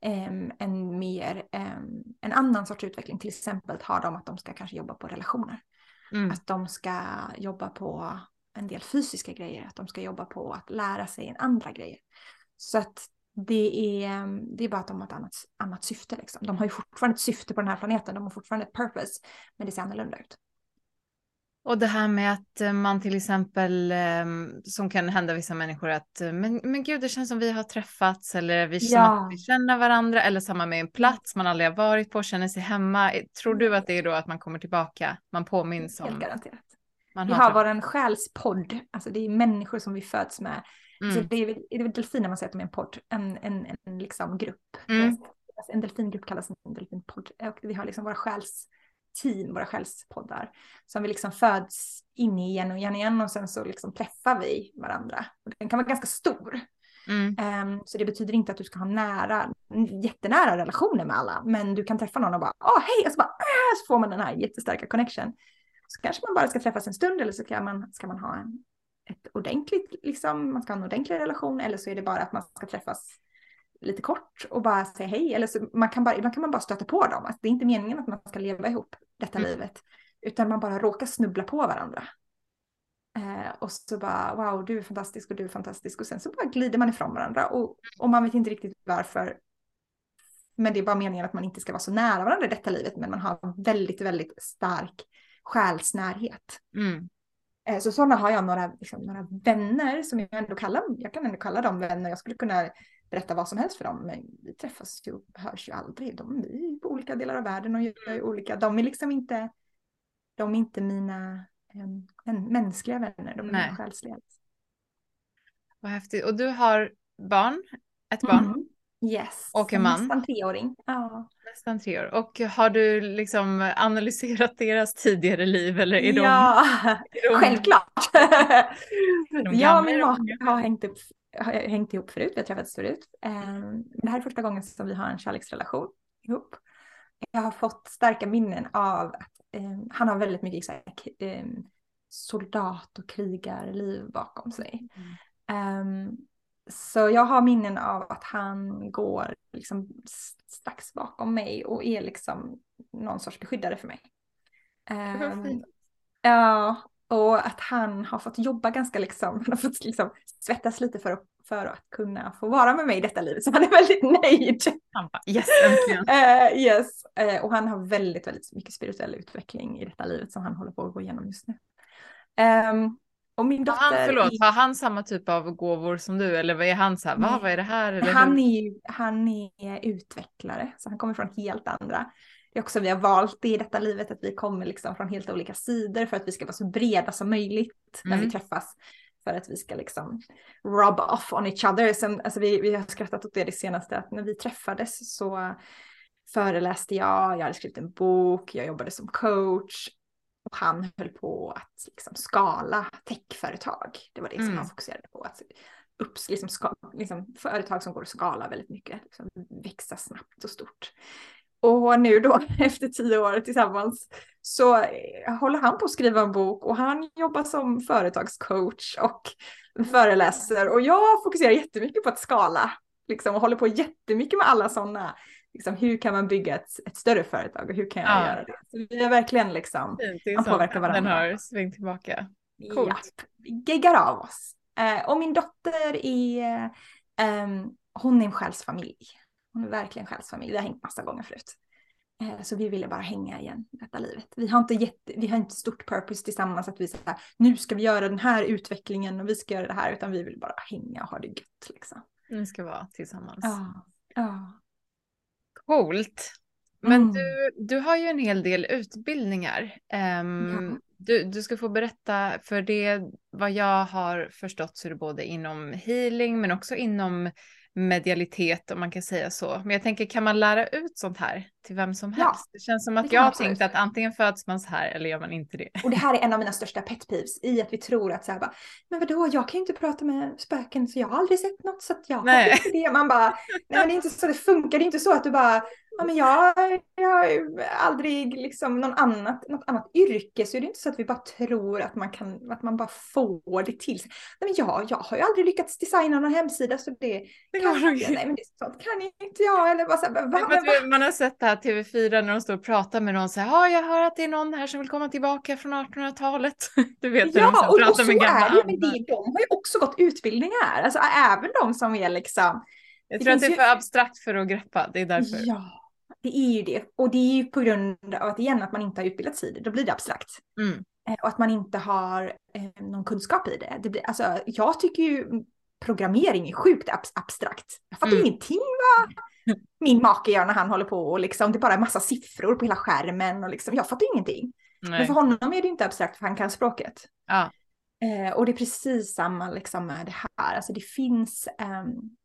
um, en mer, um, en annan sorts utveckling. Till exempel har de att de ska kanske jobba på relationer. Mm. Att de ska jobba på en del fysiska grejer, att de ska jobba på att lära sig en andra grejer. Så att det är, det är bara att de har ett annat, annat syfte. Liksom. De har ju fortfarande ett syfte på den här planeten, de har fortfarande ett purpose, men det ser annorlunda ut. Och det här med att eh, man till exempel, ehm, som kan hända vissa människor, att eh, men, men gud, det känns som vi har träffats eller vi, ja. vi känner varandra eller samma med en plats man aldrig har varit på, känner sig hemma. Tror du att det är då att man kommer tillbaka, man påminns om? Helt garanterat. Man har vi har vår själspodd, alltså det är människor som vi föds med Mm. Så det är, väl, det är väl delfiner man säger att de är en podd, en, en, en liksom grupp. Mm. En delfingrupp kallas en delfinpodd. Och vi har liksom våra själsteam, våra själspoddar. Som vi liksom föds in i igen och igen och igen och sen så liksom träffar vi varandra. Och den kan vara ganska stor. Mm. Um, så det betyder inte att du ska ha nära, jättenära relationer med alla. Men du kan träffa någon och bara, åh oh, hej, och så, bara, äh, så får man den här jättestarka connection. Så kanske man bara ska träffas en stund eller så kan man, ska man ha en, ett ordentligt, liksom, man ska ha en ordentlig relation eller så är det bara att man ska träffas lite kort och bara säga hej. Eller så man kan bara, ibland kan man bara stöta på dem. Alltså, det är inte meningen att man ska leva ihop detta mm. livet. Utan man bara råkar snubbla på varandra. Eh, och så bara wow, du är fantastisk och du är fantastisk. Och sen så bara glider man ifrån varandra. Och, och man vet inte riktigt varför. Men det är bara meningen att man inte ska vara så nära varandra i detta livet. Men man har väldigt, väldigt stark själsnärhet. Mm. Eh, så sådana har jag några, liksom, några vänner som jag ändå kallar, jag kan ändå kalla dem vänner. Jag skulle kunna berätta vad som helst för dem, men vi träffas ju och hörs ju aldrig. De är på olika delar av världen och gör olika, de är liksom inte, de är inte mina ähm, mänskliga vänner, de är Nej. mina själsliga. Vad häftigt. Och du har barn, ett barn? Mm. Yes, och en man. Nästan treåring. Ja. Nästan tre år. Och har du liksom analyserat *laughs* deras tidigare liv eller är ja, de? Är de självklart. *laughs* Ja, min make har hängt, upp, har hängt ihop förut, vi har träffats förut. Ehm, det här är första gången som vi har en kärleksrelation ihop. Jag har fått starka minnen av att um, han har väldigt mycket så här, um, soldat och krigarliv bakom sig. Mm. Um, så jag har minnen av att han går liksom strax bakom mig och är liksom någon sorts beskyddare för mig. Um, ja, och att han har fått jobba ganska liksom, *laughs* han har fått liksom svettas lite för att, för att kunna få vara med mig i detta livet. Så han är väldigt nöjd. Han bara, yes, äntligen. Uh, *laughs* yes, uh, och han har väldigt, väldigt mycket spirituell utveckling i detta livet som han håller på att gå igenom just nu. Um, och min dotter... Har han, förlåt, är... har han samma typ av gåvor som du eller vad är han så här, va, vad är det här? Eller han, är, han är utvecklare, så han kommer från helt andra. Det är också vi har valt i detta livet att vi kommer liksom från helt olika sidor för att vi ska vara så breda som möjligt när mm. vi träffas. för att vi ska liksom rub off on each other. Sen, alltså vi, vi har skrattat åt det det senaste, att när vi träffades så föreläste jag, jag hade skrivit en bok, jag jobbade som coach och han höll på att liksom skala techföretag. Det var det mm. som han fokuserade på. Att upp, liksom, ska, liksom, företag som går att skala väldigt mycket, liksom, växa snabbt och stort. Och nu då *laughs* efter tio år tillsammans så eh, håller han på att skriva en bok och han jobbar som företagscoach och föreläser och jag fokuserar jättemycket på att skala liksom och håller på jättemycket med alla sådana liksom, hur kan man bygga ett, ett större företag och hur kan jag ja. göra det? Så vi är verkligen liksom, man påverkar varandra. Den har svängt tillbaka. Coolt. Ja, vi geggar av oss. Eh, och min dotter är, eh, hon är en själsfamilj. Hon är verkligen själsfamilj. Vi har hängt massa gånger förut. Eh, så vi ville bara hänga igen detta livet. Vi har inte, jätte, vi har inte stort purpose tillsammans att vi säger nu ska vi göra den här utvecklingen och vi ska göra det här utan vi vill bara hänga och ha det gött liksom. Ni ska vara tillsammans. Ja. ja. Coolt. Men mm. du, du har ju en hel del utbildningar. Um, ja. du, du ska få berätta, för det vad jag har förstått så är det både inom healing men också inom medialitet om man kan säga så. Men jag tänker, kan man lära ut sånt här till vem som helst? Ja, det känns som att jag har tänkt att antingen föds man så här eller gör man inte det. Och det här är en av mina *laughs* största pet peeves i att vi tror att så här bara, men vadå, jag kan ju inte prata med spöken så jag har aldrig sett något så att jag har inte det. Man bara, nej men det är inte så det funkar, det är inte så att du bara, ja men jag, jag har aldrig liksom någon annat, något annat yrke så är det inte så att vi bara tror att man kan, att man bara får det till sig. Nej men jag, jag har ju aldrig lyckats designa någon hemsida så det, det kan jag inte, nej men det, sånt kan inte jag eller bara så här, va, va? Man har sett det här TV4 när de står och pratar med någon så här, ja jag hör att det är någon här som vill komma tillbaka från 1800-talet. *laughs* Du vet hur ja, de och, pratar och med gamla är det, men det, de har ju också gått utbildningar, alltså även de som är liksom jag tror att det är för abstrakt för att greppa, det är därför. Ja, det är ju det. Och det är ju på grund av att igen att man inte har utbildat sig i det, då blir det abstrakt. Mm. Eh, och att man inte har eh, någon kunskap i det. det blir, alltså, jag tycker ju programmering är sjukt ab abstrakt. Jag fattar mm. ingenting vad min make gör när han håller på och liksom, det är bara en massa siffror på hela skärmen och liksom, jag fattar ingenting. Nej. Men för honom är det inte abstrakt för han kan språket. Ja. Eh, och det är precis samma liksom med det här. Alltså det finns um,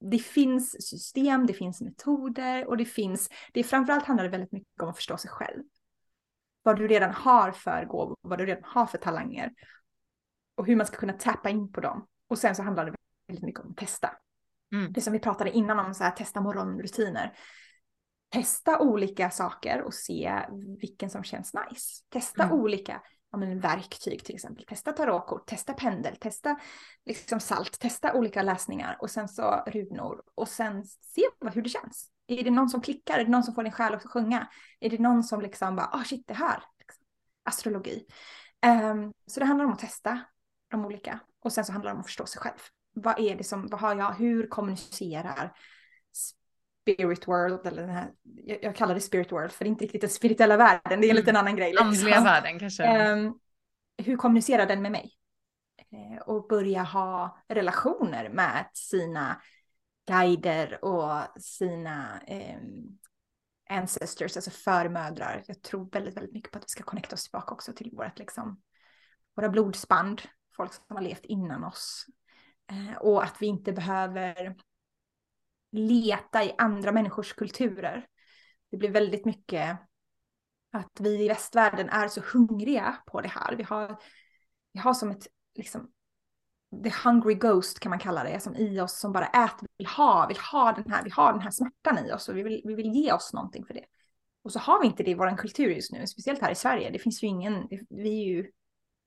det finns system, det finns metoder och det finns, det är framförallt handlar det väldigt mycket om att förstå sig själv. Vad du redan har för gåvor, vad du redan har för talanger och hur man ska kunna tappa in på dem. Och sen så handlar det väldigt mycket om att testa. Mm. Det som vi pratade innan om, så här, testa morgonrutiner. Testa olika saker och se vilken som känns nice. Testa mm. olika ja, men verktyg till exempel. Testa tarotkort, testa pendel, testa liksom salt, testa olika läsningar och sen så runor och sen se hur det känns. Är det någon som klickar? Är det någon som får din själ att sjunga? Är det någon som liksom bara, ah oh, shit det här, liksom. astrologi. Um, så det handlar om att testa de olika och sen så handlar det om att förstå sig själv. Vad är det som, vad har jag, hur kommunicerar spirit world, eller den här, jag, jag, kallar det spirit world för det är inte riktigt den spirituella världen, det är en liten mm. annan grej. Liksom. Andliga världen kanske. Um, hur kommunicerar den med mig? Uh, och börja ha relationer med sina guider och sina um, ancestors, alltså förmödrar. Jag tror väldigt, väldigt mycket på att vi ska connecta oss tillbaka också till vårt, liksom, våra blodsband, folk som har levt innan oss. Uh, och att vi inte behöver leta i andra människors kulturer. Det blir väldigt mycket att vi i västvärlden är så hungriga på det här. Vi har, vi har som ett, liksom, the hungry ghost kan man kalla det, som i oss som bara äter, vill ha, vill ha den här, vi har den här smärtan i oss och vi vill, vi vill ge oss någonting för det. Och så har vi inte det i vår kultur just nu, speciellt här i Sverige. Det finns ju ingen, vi är ju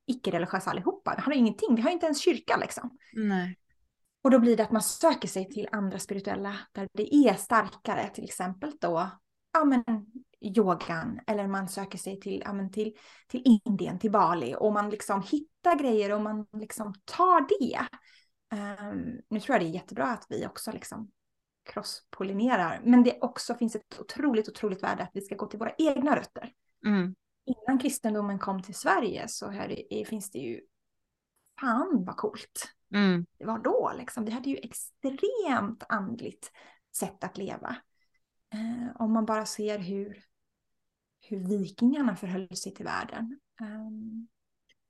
icke-religiösa allihopa. Vi har ingenting, vi har inte ens kyrka liksom. Nej. Och då blir det att man söker sig till andra spirituella där det är starkare, till exempel då ja, men, yogan eller man söker sig till, ja, men, till, till Indien, till Bali och man liksom hittar grejer och man liksom tar det. Um, nu tror jag det är jättebra att vi också liksom crosspollinerar, men det också finns ett otroligt, otroligt värde att vi ska gå till våra egna rötter. Mm. Innan kristendomen kom till Sverige så här finns det ju, fan vad coolt. Mm. Det var då liksom. Vi hade ju extremt andligt sätt att leva. Eh, om man bara ser hur, hur vikingarna förhöll sig till världen. Um,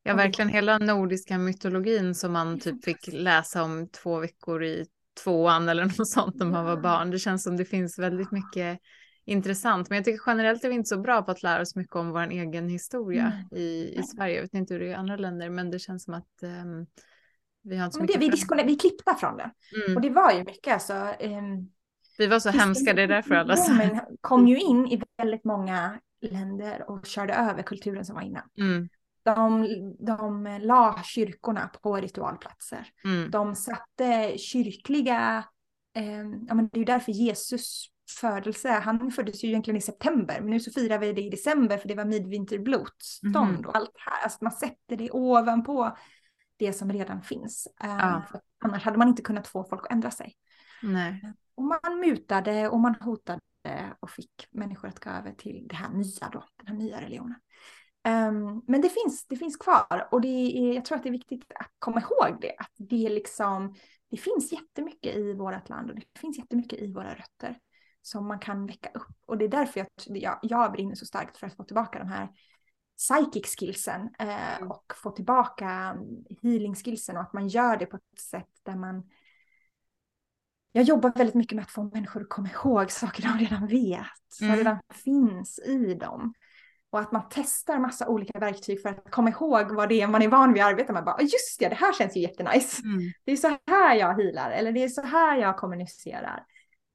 Ja, verkligen hela nordiska mytologin som man typ fick läsa om två veckor i tvåan eller *laughs* något sånt när man var barn. Det känns som det finns väldigt mycket intressant. Men jag tycker generellt är vi inte så bra på att lära oss mycket om vår egen historia mm. i, i Sverige. Jag vet inte hur det är i andra länder, men det känns som att um, vi har inte så men det. Vi, vi klippta från det. Mm. Och det var ju mycket alltså. Um, vi var så hemska, det är därför alla sa. kom ju in i väldigt många länder och körde över kulturen som var innan. Mm. De, de la kyrkorna på ritualplatser. Mm. De satte kyrkliga, eh, ja men det är ju därför Jesus födelse, han föddes ju egentligen i september, men nu så firar vi det i december för det var midvinterblotstånd mm. och allt här. Alltså man sätter det ovanpå det som redan finns. Eh, ja. annars hade man inte kunnat få folk att ändra sig. Nej. Och man mutade och man hotade och fick människor att gå över till det här nya då, den här nya religionen. Um, men det finns, det finns kvar och det är, jag tror att det är viktigt att komma ihåg det. Att det, liksom, det finns jättemycket i vårt land och det finns jättemycket i våra rötter som man kan väcka upp. Och det är därför jag, jag, jag brinner så starkt för att få tillbaka de här psychic skillsen eh, mm. och få tillbaka healing skillsen och att man gör det på ett sätt där man jag jobbar väldigt mycket med att få människor att komma ihåg saker de redan vet, som mm. redan finns i dem. Och att man testar massa olika verktyg för att komma ihåg vad det är man är van vid att arbeta med. Bara, just det, det här känns ju jättenice. Mm. Det är så här jag healar, eller det är så här jag kommunicerar.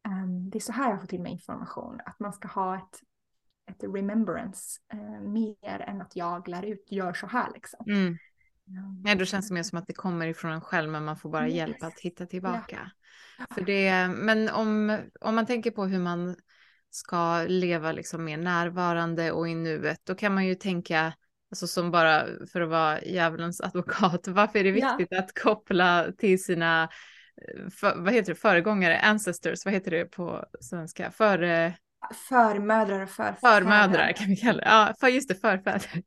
Um, det är så här jag får till mig information. Att man ska ha ett, ett remembrance uh, mer än att jag lär ut, gör så här liksom. Mm. Ja, då känns det mer som att det kommer ifrån en själv, men man får bara yes. hjälp att hitta tillbaka. Ja. För det, men om, om man tänker på hur man ska leva liksom mer närvarande och i nuet, då kan man ju tänka, alltså som bara för att vara djävulens advokat, *laughs* varför är det viktigt ja. att koppla till sina, eh, för, vad heter det, föregångare, ancestors, vad heter det på svenska, för... Förmödrar och förfäder. Förmödrar kan vi kalla det, ja, för just det, förfäder.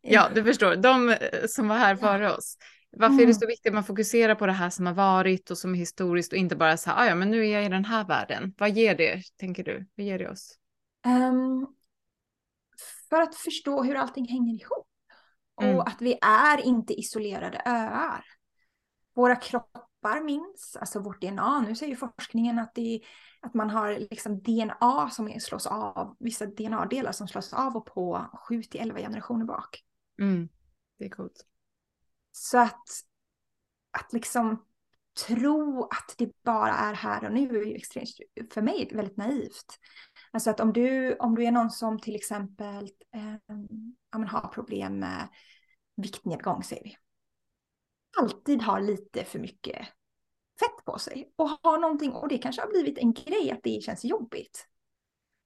Ja, du förstår, de eh, som var här före oss. Varför mm. är det mm. så viktigt att man fokuserar på det här som har varit och som är historiskt och inte bara så här, ah, ja men nu är jag i den här världen. Vad ger det, tänker du? Vad ger det oss? Um, för att förstå hur allting hänger ihop. Mm. Och att vi är inte isolerade öar. Våra kroppar minns, alltså vårt DNA. Nu säger forskningen att, det, att man har liksom DNA som slås av, vissa DNA-delar som slås av och på 7 till 11 generationer bak. Mm. Det är coolt. Så att, att liksom tro att det bara är här och nu är ju extremt, för mig väldigt naivt. Alltså att om du, om du är någon som till exempel eh, ja, har problem med viktnedgång, säger vi. Alltid har lite för mycket fett på sig och har någonting, och det kanske har blivit en grej att det känns jobbigt.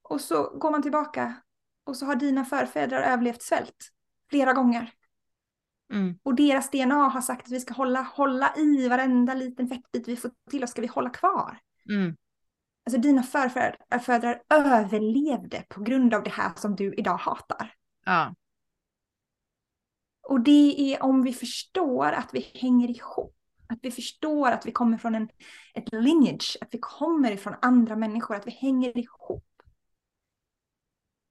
Och så går man tillbaka och så har dina förfäder överlevt svält flera gånger. Mm. Och deras DNA har sagt att vi ska hålla, hålla i varenda liten fettbit vi får till oss, ska vi hålla kvar. Mm. Alltså dina förfäder överlevde på grund av det här som du idag hatar. Ja. Och det är om vi förstår att vi hänger ihop. Att vi förstår att vi kommer från en, ett lineage, att vi kommer ifrån andra människor, att vi hänger ihop.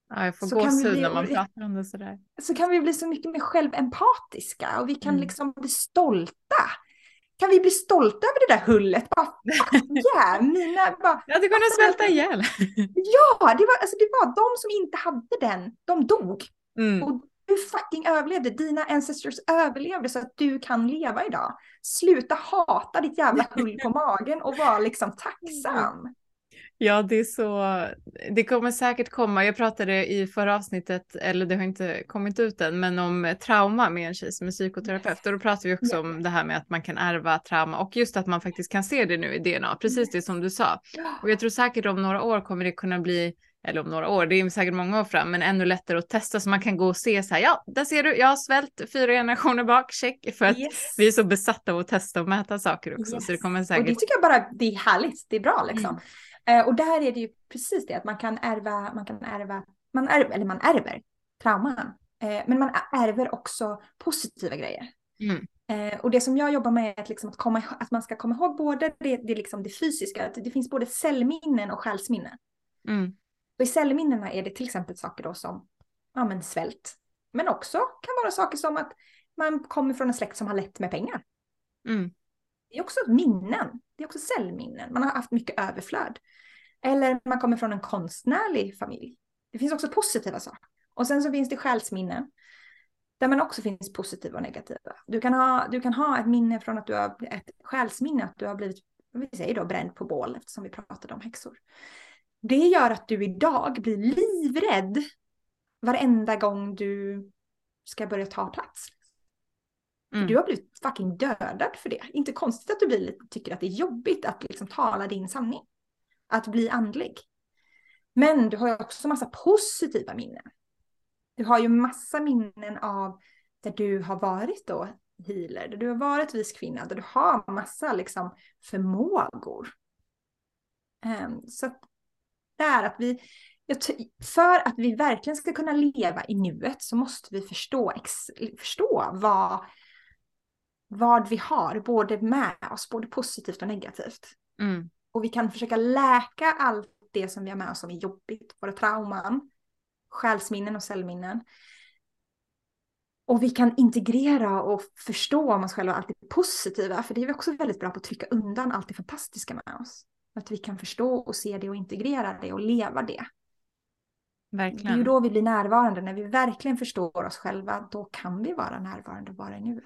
Ja, jag får gåshud när man pratar om det sådär. Så kan vi bli så mycket mer självempatiska och vi kan mm. liksom bli stolta. Kan vi bli stolta över det där hullet? Bara, yeah, mina, bara, *laughs* jag hade kunnat svälta ihjäl. ja, det var, alltså, det var de som inte hade den, de dog. Mm. Och du fucking överlevde, dina ancestors överlevde så att du kan leva idag. Sluta hata ditt jävla hull på magen och var liksom *laughs* tacksam. Ja, det är så. Det kommer säkert komma. Jag pratade i förra avsnittet, eller det har inte kommit ut än, men om trauma med en tjej som är psykoterapeut. Och då pratar vi också om det här med att man kan ärva trauma och just att man faktiskt kan se det nu i DNA. Precis det som du sa. Och jag tror säkert om några år kommer det kunna bli eller om några år, det är säkert många år fram, men ännu lättare att testa så man kan gå och se så här, ja, där ser du, jag har svält fyra generationer bak, check, för att yes. vi är så besatta av att testa och mäta saker också. Yes. Så det kommer säkert... Och det tycker jag bara, det är härligt, det är bra liksom. Mm. Eh, och där är det ju precis det att man kan ärva, man kan ärva, man ärver, eller man ärver trauman. Eh, men man ärver också positiva grejer. Mm. Eh, och det som jag jobbar med är att, liksom att, komma, att man ska komma ihåg både det, det, liksom det fysiska, att det finns både cellminnen och själsminnen. Mm. Och i cellminnena är det till exempel saker då som ja, men svält. Men också kan vara saker som att man kommer från en släkt som har lätt med pengar. Mm. Det är också minnen, det är också cellminnen. Man har haft mycket överflöd. Eller man kommer från en konstnärlig familj. Det finns också positiva saker. Och sen så finns det själsminnen. Där man också finns positiva och negativa. Du kan ha, du kan ha ett minne från att du har, ett själsminne att du har blivit, vi säger då bränd på bål eftersom vi pratade om häxor. Det gör att du idag blir livrädd varenda gång du ska börja ta plats. Mm. Du har blivit fucking dödad för det. Inte konstigt att du blir, tycker att det är jobbigt att liksom tala din sanning. Att bli andlig. Men du har ju också massa positiva minnen. Du har ju massa minnen av där du har varit då healer, där du har varit vis kvinna, där du har massa liksom förmågor. Um, så att är att vi, för att vi verkligen ska kunna leva i nuet så måste vi förstå, förstå vad, vad vi har, både med oss, både positivt och negativt. Mm. Och vi kan försöka läka allt det som vi har med oss som är jobbigt, våra trauman, själsminnen och cellminnen. Och vi kan integrera och förstå om oss själva allt det positiva, för det är vi också väldigt bra på att trycka undan allt det fantastiska med oss. Att vi kan förstå och se det och integrera det och leva det. Verkligen. Det är ju då vi blir närvarande, när vi verkligen förstår oss själva, då kan vi vara närvarande och vara i nuet.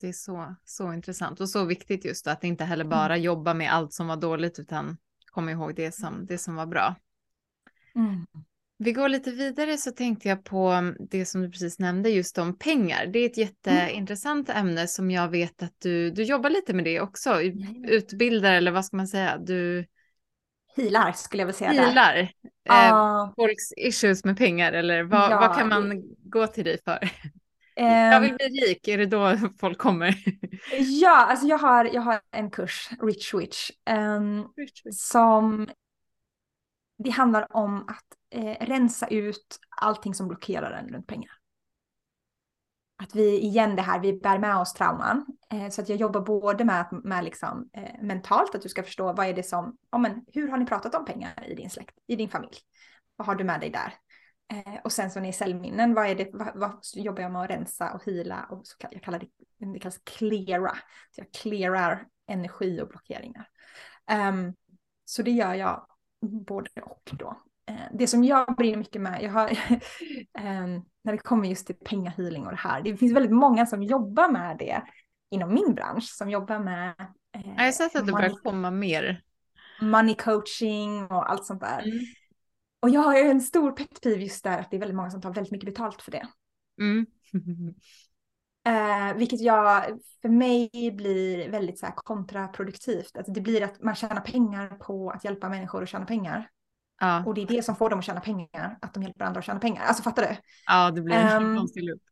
Det är så, så intressant och så viktigt just att inte heller bara mm. jobba med allt som var dåligt utan komma ihåg det som, det som var bra. Mm. Vi går lite vidare så tänkte jag på det som du precis nämnde just om pengar. Det är ett jätteintressant mm. ämne som jag vet att du, du jobbar lite med det också. Utbildar eller vad ska man säga? Du Hilar skulle jag vilja säga. Hilar. Eh, folks issues med pengar eller vad, ja. vad kan man gå till dig för? *laughs* Jag vill bli rik, är det då *laughs* folk kommer? ja, alltså jag har, jag har en kurs, Rich Witch, um, Rich Witch. som det handlar om att eh, rensa ut allting som blockerar en runt pengar. Att vi, igen det här, vi bär med oss trauman. Eh, så att jag jobbar både med, med liksom, eh, mentalt, att du ska förstå vad är det som, ja men hur har ni pratat om pengar i din släkt, i din familj? Vad har du med dig där? Eh, och sen så när cellminnen, vad är det, vad, vad jobbar jag med att rensa och hila och så, jag kallar det, det kallas cleara. Så jag clearar energi och blockeringar. Um, så det gör jag både och då. Uh, det som jag brinner mycket med, jag har, um, *laughs* när det kommer just till pengahealing och det här, det finns väldigt många som jobbar med det inom min bransch, som jobbar med uh, Jag har sett att det börjar komma mer. Money coaching och allt sånt där. Mm. Och jag har ju en stor pet peeve just där att det är väldigt många som tar väldigt mycket betalt för det. Mm. *laughs* eh, vilket jag, för mig blir väldigt så kontraproduktivt. Alltså det blir att man tjänar pengar på att hjälpa människor att tjäna pengar. Ja. Och det är det som får dem att tjäna pengar, att de hjälper andra att tjäna pengar. Alltså fattar du? Ja, det blir en um, konstig loop.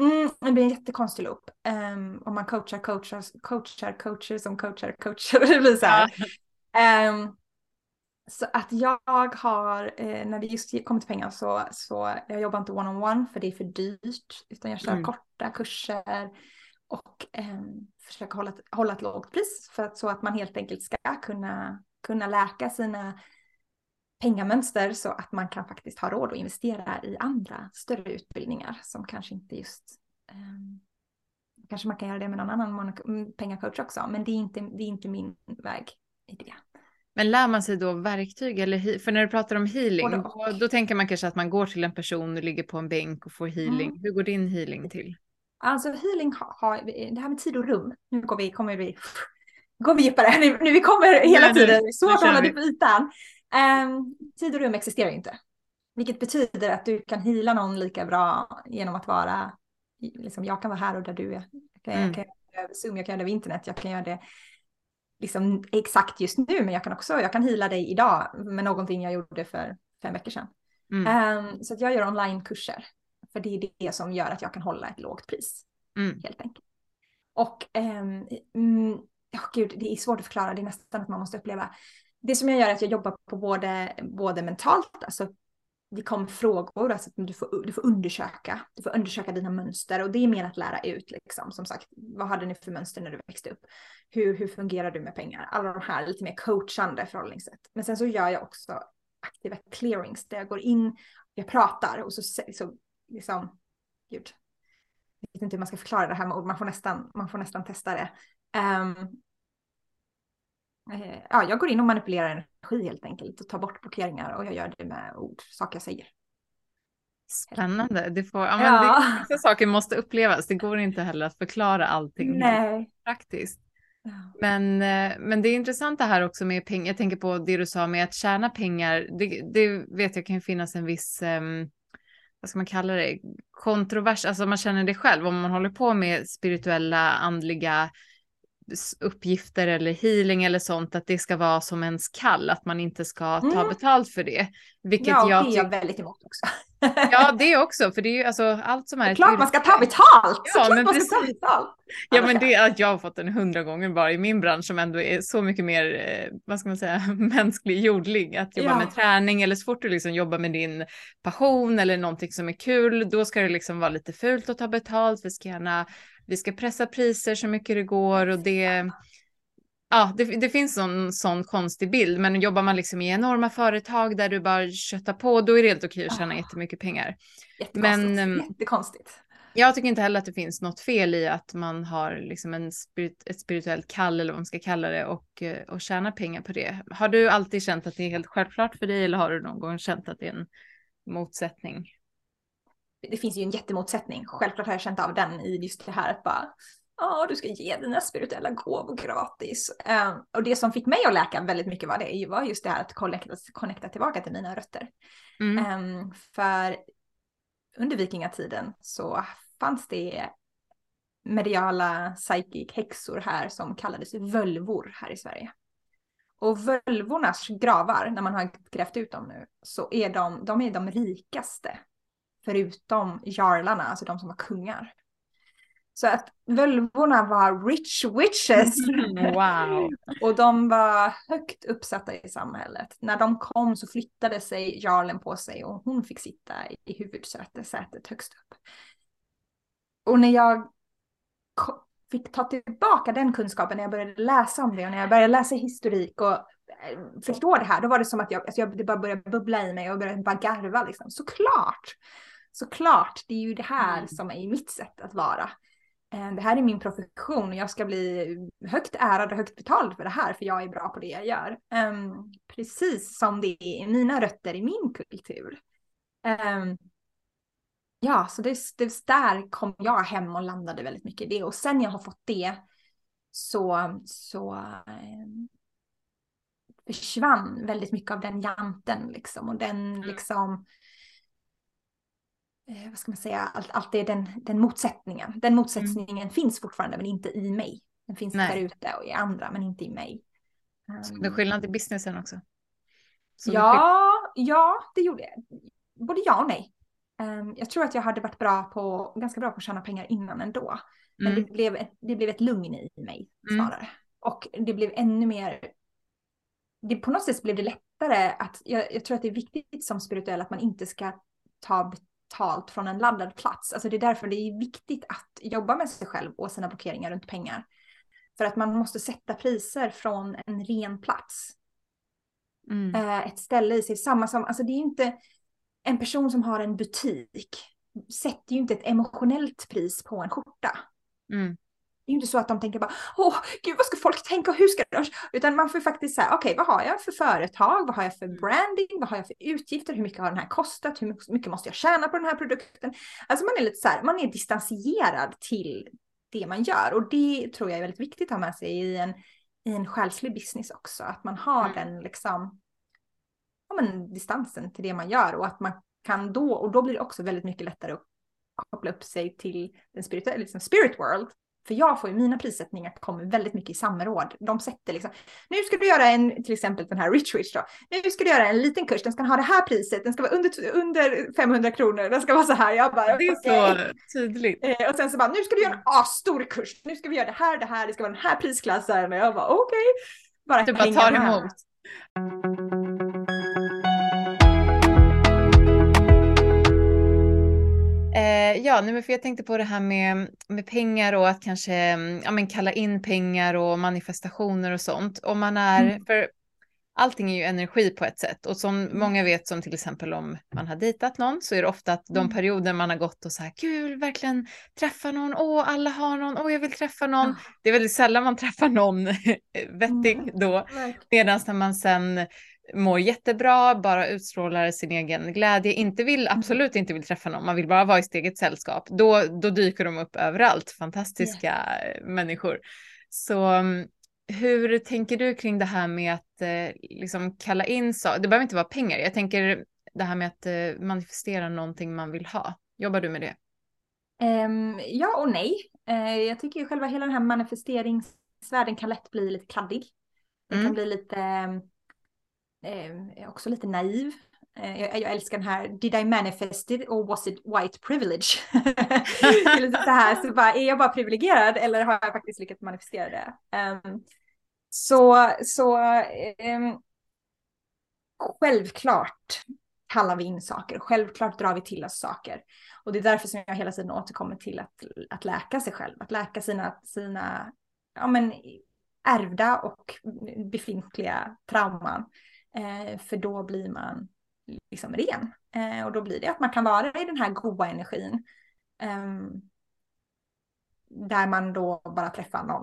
Mm, det blir en jättekonstig loop. Um, om man coachar, coachar, coachar, coacher som coachar, coachar. *laughs* Det blir så här. Ja. Um, så att jag har, eh, när det just kommer till pengar så, så jag jobbar inte one-on-one för det är för dyrt. Utan jag kör mm. korta kurser och eh, försöker hålla, hålla ett lågt pris. För att, så att man helt enkelt ska kunna, kunna läka sina pengamönster så att man kan faktiskt ha råd att investera i andra större utbildningar som kanske inte just eh, Kanske man kan göra det med någon annan pengacoach också, men det är inte, det är inte min väg i det. Men lär man sig då verktyg eller för när du pratar om healing, då, då, tänker man kanske att man går till en person och ligger på en bänk och får healing. Mm. Hur går din healing till? Alltså healing har, det här med tid och rum, nu går vi, kommer vi, *laughs* går vi djupare, nu, nu vi kommer hela tiden, det är svårt att hålla det på ytan. Um, tid och rum existerar inte. Vilket betyder att du kan hila någon lika bra genom att vara, liksom jag kan vara här och där du är. Jag kan, mm. jag kan göra det över Zoom, jag kan göra det över internet, jag kan göra det liksom exakt just nu, men jag kan också, jag kan hila dig idag med någonting jag gjorde för fem veckor sedan. Mm. Um, så att jag gör onlinekurser, för det är det som gör att jag kan hålla ett lågt pris, mm. helt enkelt. Och, um, oh, gud, det är svårt att förklara, det är nästan att man måste uppleva. Det som jag gör är att jag jobbar på både, både mentalt, alltså det kommer frågor, alltså du får, du får undersöka, du får undersöka dina mönster och det är mer att lära ut liksom. Som sagt, vad hade ni för mönster när du växte upp? Hur, hur fungerar du med pengar? Alla de här lite mer coachande förhållningssätt. Men sen så gör jag också aktiva clearings där jag går in, jag pratar och så, så liksom, gud, jag vet inte hur man ska förklara det här med ord, man får nästan, man får nästan testa det. Um, ja, jag går in och manipulerar energi helt enkelt och tar bort blockeringar och jag gör det med ord, saker jag säger. Spännande. Det får, ja, men ja. Det, vissa saker måste upplevas. Det går inte heller att förklara allting Nej. praktiskt. Men, eh, men det är intressant det här också med pengar. Jag tänker på det du sa med att tjäna pengar. Det, det vet jag kan finnas en viss, um, vad ska man kalla det, kontrovers. Alltså man känner det själv om man håller på med spirituella, andliga uppgifter eller healing eller sånt, att det ska vara som ens kall, att man inte ska ta mm. betalt för det. Vilket ja, jag det är jag väldigt emot också. ja, det också, för det är ju alltså allt som är... Det är klart man ska ta betalt! Ja, men man ska ta betalt! Ja, men det är att jag har fått den hundra gånger bara i min bransch som ändå är så mycket mer, eh, vad ska man säga, *laughs* mänsklig, jordlig. Att jobba ja. med träning eller så fort du liksom jobbar med din passion eller någonting som är kul, då ska det liksom vara lite fult att ta betalt. Vi ska gärna vi ska pressa priser så mycket det går och det, ja, det, det finns en sån konstig bild, men jobbar man liksom i enorma företag där du bara köttar på, då är det helt okej att tjäna oh. jättemycket pengar. Men, ehm, Jättekonstigt. Jag tycker inte heller att det finns något fel i att man har liksom en spirit, ett spirituellt kall eller vad man ska kalla det och, eh, och tjäna pengar på det. Har du alltid känt att det är helt självklart för dig eller har du någon gång känt att det är en motsättning? Det finns ju en jättemotsättning. Självklart har jag känt av den i just det här att bara ja, du ska ge dina spirituella gåvor gratis. Um, och det som fick mig att läka väldigt mycket var det var just det här att connecta, connecta tillbaka till mina rötter. Mm. Um, för under vikingatiden så fanns det mediala psychic häxor här som kallades völvor här i Sverige. Och völvornas gravar, när man har grävt ut dem nu, så är de, de är de rikaste förutom jarlarna, alltså de som var kungar. Så att völvorna var rich witches. *laughs* Wow. och de var högt uppsatta i samhället. När de kom så flyttade sig jarlen på sig och hon fick sitta i huvudsätet högst upp. Och när jag fick ta tillbaka den kunskapen när jag började läsa om det och när jag började läsa historik och eh, förstå det här, då var det som att jag, alltså jag, det bara började bubbla i mig och började bara garva liksom. Såklart! Såklart, det är ju det här mm. som är mitt sätt att vara. Eh, det här är min profession och jag ska bli högt ärad och högt betald för det här för jag är bra på det jag gör. Um, precis som det är mina rötter i min kultur. Um, ja, så det, det, där kom jag hem och landade väldigt mycket i det och sen jag har fått det så, så um, försvann väldigt mycket av den janten liksom och den mm. liksom eh, vad ska man säga, allt, allt det den, den motsättningen. Den mm. motsättningen mm. finns fortfarande men inte i mig. Den finns Nej. där ute och i andra men inte i mig. Um, det är skillnad i businessen också? Så ja, ja, det gjorde jag. Både ja och nej. Um, jag tror att jag hade varit bra på, ganska bra på att tjäna pengar innan ändå. Men mm. det, blev, det blev ett lugn i mig mm. snarare. Mm. Och det blev ännu mer, det, på något sätt blev det lättare att, jag, jag tror att det är viktigt som spirituell att man inte ska ta betalt från en laddad plats. Alltså det är därför det är viktigt att jobba med sig själv och sina blockeringar runt pengar. För att man måste sätta priser från en ren plats. Mm. Eh, ett ställe i sig, samma som, alltså det är inte en person som har en butik sätter ju inte ett emotionellt pris på en skjorta. Mm. Det är inte så att de tänker bara, åh gud vad ska folk tänka och hur ska de? Utan man får faktiskt säga, okej okay, vad har jag för företag, vad har jag för mm. branding, vad har jag för utgifter, hur mycket har den här kostat, hur mycket måste jag tjäna på den här produkten? Alltså man är lite så här, man är distanserad till det man gör och det tror jag är väldigt viktigt att ha med sig i en, i en själslig business också, att man har mm. den liksom, ja men distansen till det man gör och att man kan då, och då blir det också väldigt mycket lättare att koppla upp sig till den spirituella, liksom spirit world för jag får ju mina prissättningar kommer väldigt mycket i samråd. De sätter liksom, nu ska du göra en, till exempel den här Rich Rich då. Nu ska du göra en liten kurs, den ska ha det här priset, den ska vara under, under 500 kronor, den ska vara så här. Jag bara, det är okay. så tydligt. Eh, och sen så bara, nu ska du göra en asstor kurs, nu ska vi göra det här, det här, det ska vara den här prisklassen. Och jag bara, okej. Okay. Bara du bara tar emot. Eh, ja, nej, för jag tänkte på det här med, med pengar och att kanske mm, ja, men kalla in pengar och manifestationer och sånt. Om man är, mm. för allting är ju energi på ett sätt. Och som Mm. många vet, som till exempel om man har dejtat någon, så är det ofta att de Mm. perioder man har gått och så här, kul, verkligen träffa någon, åh, alla har någon, åh, jag vill träffa någon. Ja. Det är väldigt sällan man träffar någon *laughs* vettig Mm. då. Medan när man sen mår jättebra, bara utstrålar sin egen glädje, inte vill, Mm. absolut inte vill träffa någon, man vill bara vara i sitt eget sällskap, då, då dyker de upp överallt, fantastiska eh, människor. Så mm, hur tänker du kring det här med att eh, liksom kalla in saker? Det behöver inte vara pengar. Jag tänker det här med att eh, manifestera någonting man vill ha. Jobbar du med det? Ehm, ja och nej. Eh, jag tycker ju själva hela den här manifesteringsvärlden kan lätt bli lite kladdig. Den Mm. kan bli lite, eh, också lite naiv. Eh, jag, jag älskar den här, did I manifest it or was it white privilege? *laughs* det är lite så här, så bara, är jag bara privilegierad eller har jag faktiskt lyckats manifestera det? Um, så, så um, självklart kallar vi in saker, självklart drar vi till oss saker. Och det är därför som jag hela tiden återkommer till att, att läka sig själv, att läka sina, sina ja, men, ärvda och befintliga trauman. Eh, för då blir man liksom ren. Eh, och då blir det att man kan vara i den här goda energin. Eh, där man då bara träffar någon.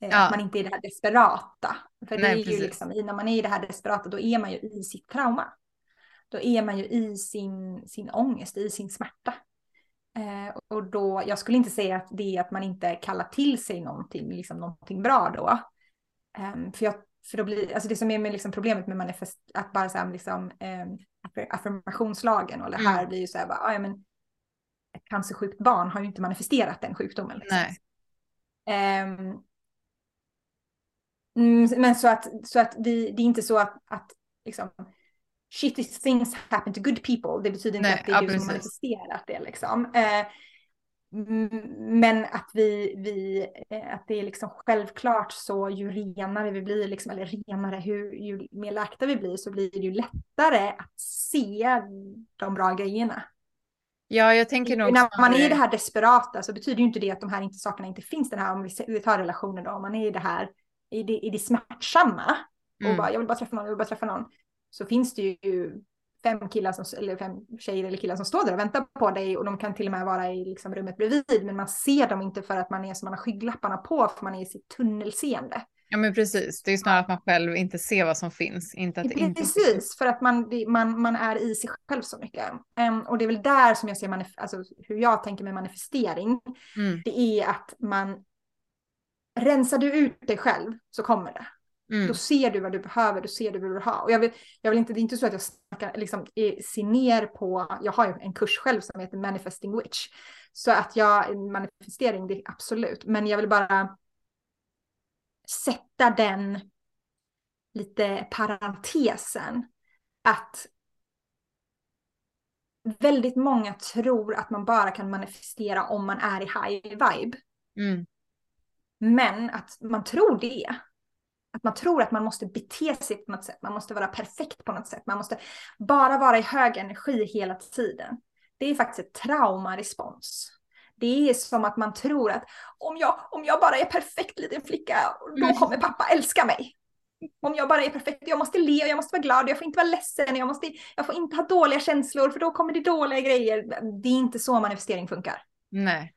Eh, Ja. Att man inte är i det här desperata. För det Nej, är ju precis. liksom, i- när man är i det här desperata då är man ju i sitt trauma. Då är man ju i sin, sin ångest, i sin smärta. Eh, och då, jag skulle inte säga att det är att man inte kallar till sig någonting, liksom någonting bra då. Ehm, för, jag, för då blir, alltså det som är med liksom problemet med manifest, att bara så här, liksom, um, affirmationslagen och det här Mm. blir ju så här, bara, "Ah, ja, men ett cancersjukt barn har ju inte manifesterat den sjukdomen. Liksom. Nej. Mm, men så att, så att vi, det är inte så att, att liksom, shitty things happen to good people. Det betyder inte Nej, att det är ja, du som manifesterat det liksom. Eh, men att vi, vi eh, att det är liksom självklart så ju renare vi blir, liksom, eller renare, hur, ju mer läkta vi blir så blir det ju lättare att se de bra grejerna. Ja, jag tänker nog När man är i det här desperata så betyder ju inte det att de här inte, sakerna inte finns. Den här, om vi tar relationer då, om man är i det här, i det, i det smärtsamma och Mm. bara jag vill bara träffa någon, jag vill bara träffa någon. Så finns det ju fem killar som, eller fem tjejer eller killar som står där och väntar på dig och de kan till och med vara i liksom rummet bredvid men man ser dem inte för att man är som man har skygglapparna på för man är i sitt tunnelseende. Ja, men precis. Det är snarare att man själv inte ser vad som finns, inte att det inte. Precis, för att man, man, man är i sig själv så mycket. Em, och det är väl där som jag ser manif- alltså, hur jag tänker med manifestering. Mm. Det är att man rensar du ut dig själv så kommer det. Mm. Då ser du vad du behöver, då ser du vad du vill ha. Och jag vill, jag vill inte, det är inte så att jag snackar, liksom, ser ner på, jag har ju en kurs själv som heter Manifesting Witch. Så att jag, manifestering, det är absolut. Men jag vill bara sätta den lite parentesen. Att väldigt många tror att man bara kan manifestera om man är i high vibe. Mm. Men att man tror det. Att man tror att man måste bete sig på något sätt. Man måste vara perfekt på något sätt. Man måste bara vara i hög energi hela tiden. Det är faktiskt ett traumarespons. Det är som att man tror att om jag, om jag bara är perfekt liten flicka, då Mm. kommer pappa älska mig. Om jag bara är perfekt, jag måste le, jag måste vara glad, jag får inte vara ledsen, jag, måste, jag får inte ha dåliga känslor för då kommer det dåliga grejer. Det är inte så manifestering funkar. Nej.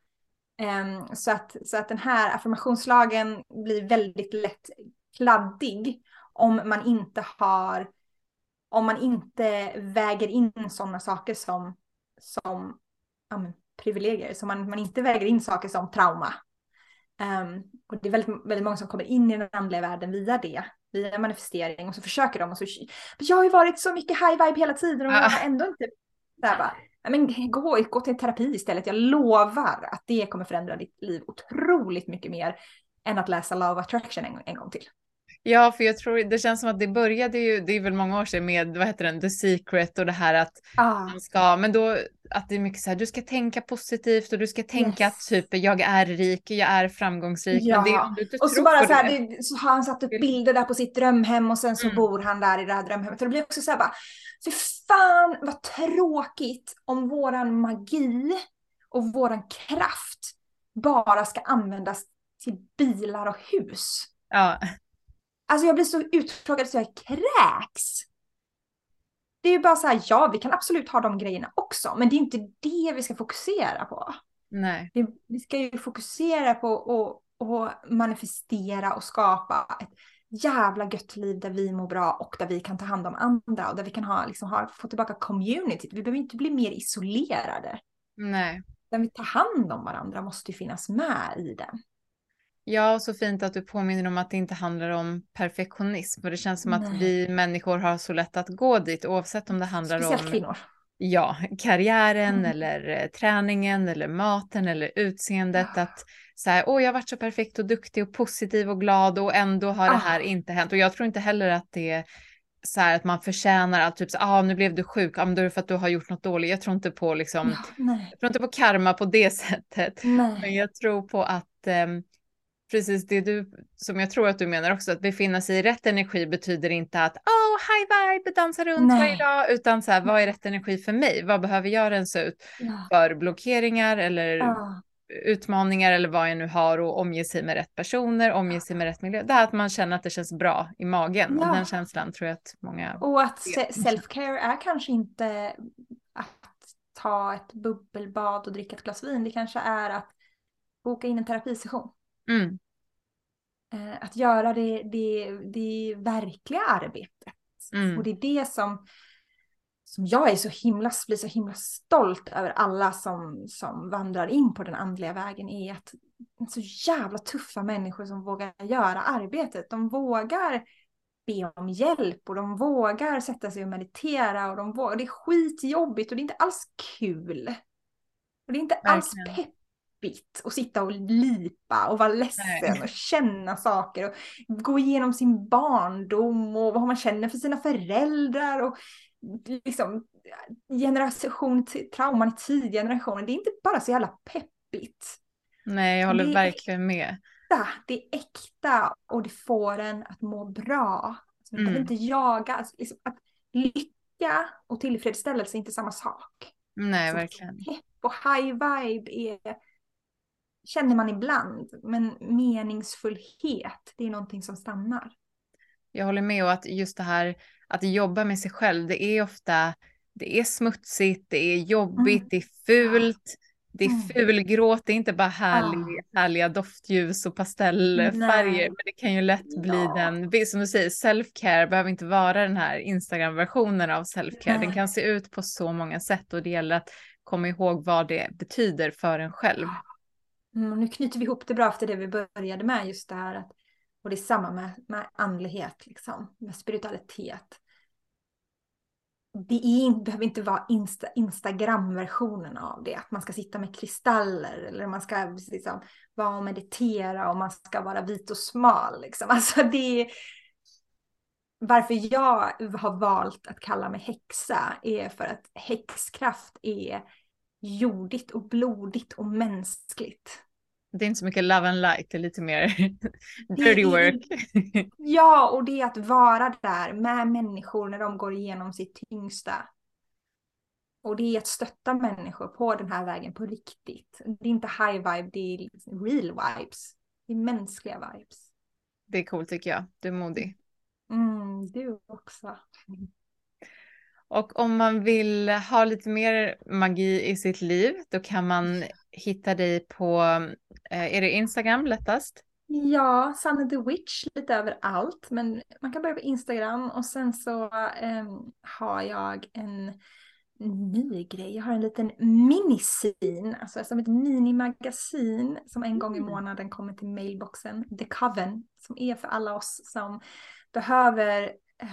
Ehm, så, att, så att den här affirmationslagen blir väldigt lätt kladdig om man inte har, om man inte väger in sådana saker som, som ja, men, privilegier, så man, man inte väger in saker som trauma. Ehm, och det är väldigt, väldigt många som kommer in i den andliga världen via det, via manifestering och så försöker de och så, jag har ju varit så mycket high vibe hela tiden och jag har ändå inte, här bara, "Ja, men gå, gå till terapi istället. Jag lovar att det kommer förändra ditt liv otroligt mycket mer än att läsa Love Attraction en, en gång till. Ja, för jag tror det känns som att det började ju, det är väl många år sedan med, vad heter den, The Secret och det här att Ah, man ska, men då att det är mycket så här, du ska tänka positivt och du ska tänka Yes. att typ jag är rik, jag är framgångsrik, det Ja. inte och så bara så här, det. det, så har han satt upp bilder där på sitt drömhem och sen så Mm. bor han där i det här drömhemmet. Och det blir också så här bara, för fan vad tråkigt om våran magi och våran kraft bara ska användas till bilar och hus. Ja, Alltså jag blir så uttråkad så jag kräks. Det är ju bara så här, ja vi kan absolut ha de grejerna också, men det är inte det vi ska fokusera på. Nej. Vi, vi ska ju fokusera på att manifestera och skapa ett jävla gött liv där vi mår bra och där vi kan ta hand om andra och där vi kan ha, liksom, ha, få tillbaka community. Vi behöver inte bli mer isolerade. Nej. Den vi tar hand om varandra måste ju finnas med i den. Ja, och så fint att du påminner om att det inte handlar om perfektionism. För det känns som Nej. att vi människor har så lätt att gå dit oavsett om det handlar Speciellt om kvinnor. ja, karriären Mm. eller eh, träningen eller maten eller utseendet. Ja. Att så här, åh, jag har varit så perfekt och duktig och positiv och glad och ändå har det här Ah. inte hänt. Och jag tror inte heller att det är så här att man förtjänar allt, typ så ah, nu blev du sjuk, ah, men då är det för att du har gjort något dåligt. Jag tror inte på liksom, Ja, jag tror inte på karma på det *laughs* sättet. Men Nej. jag tror på att ehm, precis det du, som jag tror att du menar också, att befinna sig i rätt energi betyder inte att oh, high vibe, dansa runt Nej. varje dag, utan så här, vad är rätt energi för mig? Vad behöver jag rensa ut Ja. för blockeringar eller Ja. utmaningar eller vad jag nu har och omge sig med rätt personer, omge sig med rätt miljö. Det är att man känner att det känns bra i magen och Ja. den känslan tror jag att många Och att self-care är kanske inte att ta ett bubbelbad och dricka ett glas vin. Det kanske är att boka in en terapisession. mm, Att göra det, det, det verkliga arbetet. Mm. Och det är det som, som jag är så himla, blir så himla stolt över alla som, som vandrar in på den andliga vägen är att så jävla tuffa människor som vågar göra arbetet. De vågar be om hjälp och de vågar sätta sig och meditera och de vågar, det är skitjobbigt och det är inte alls kul. Och det är inte alls Verkligen. Peppigt att sitta och lipa och vara ledsen Nej. och känna saker och gå igenom sin barndom och vad man känner för sina föräldrar och liksom generation, trauman i tidigare generationer. Det är inte bara så jävla peppigt. nej, jag håller verkligen med. äkta, det är äkta och det får en att må bra. Alltså, Mm. inte jaga. Alltså, liksom, att lycka och tillfredsställelse är inte samma sak. Nej, Så verkligen. Pepp och high vibe är, känner man ibland, men meningsfullhet, det är någonting som stannar. Jag håller med och att just det här att jobba med sig själv, det är ofta, det är smutsigt, det är jobbigt, Mm. det är fult, det är Mm. fulgråt, det är inte bara härlig, härliga doftljus och pastellfärger, Nej. men det kan ju lätt bli Ja. den, som du säger, self-care behöver inte vara den här Instagram-versionen av self-care, den kan se ut på så många sätt och det gäller att komma ihåg vad det betyder för en själv. Mm, nu knyter vi ihop det bra efter det vi började med, just det här att, och det är samma med, med andlighet, liksom, med spiritualitet. Det är, behöver inte vara Insta, Instagram-versionen av det, att man ska sitta med kristaller eller man ska liksom, vara och meditera och man ska vara vit och smal. Liksom. *laughs* Alltså det är, varför jag har valt att kalla mig häxa är för att häxkraft är jordigt och blodigt och mänskligt. Det är inte så mycket love and light, det är lite mer *laughs* dirty work. *laughs* Ja, och det är att vara där med människor när de går igenom sitt tyngsta. Och det är att stötta människor på den här vägen på riktigt. Det är inte high vibe, det är real vibes. Det är mänskliga vibes. Det är coolt tycker jag, du är modig. Mm, du också. Och om man vill ha lite mer magi i sitt liv, då kan man hitta dig på, eh, är det Instagram lättast? Ja, Sanne the Witch lite överallt. Men man kan börja på Instagram och sen så ehm, har jag en ny grej. Jag har en liten minisin, alltså som ett minimagasin som en gång i Mm. månaden kommer till mailboxen. The Coven, som är för alla oss som behöver eh,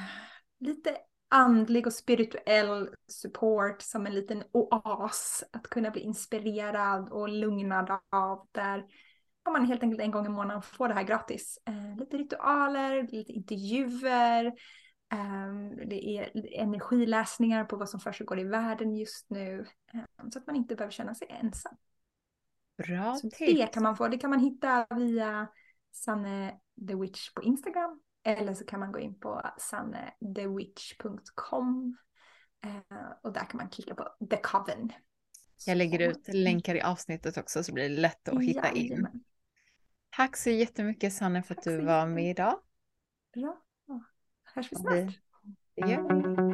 lite andlig och spirituell support som en liten oas att kunna bli inspirerad och lugnad av där kan man helt enkelt en gång i månaden få det här gratis. Eh, lite ritualer, lite intervjuer, eh, det är energiläsningar på vad som försiggår i världen just nu. Eh, så att man inte behöver känna sig ensam. Bra Så tips. det kan man få, det kan man hitta via Sanne the Witch på Instagram. Eller så kan man gå in på sannethewitch.com. Eh, och där kan man klicka på The Coven. Jag lägger ut länkar i avsnittet också så blir det lätt att hitta in. Jajamän. Tack så jättemycket Sanne för att du var med idag. Bra. Hörs vi snart? Det gör vi.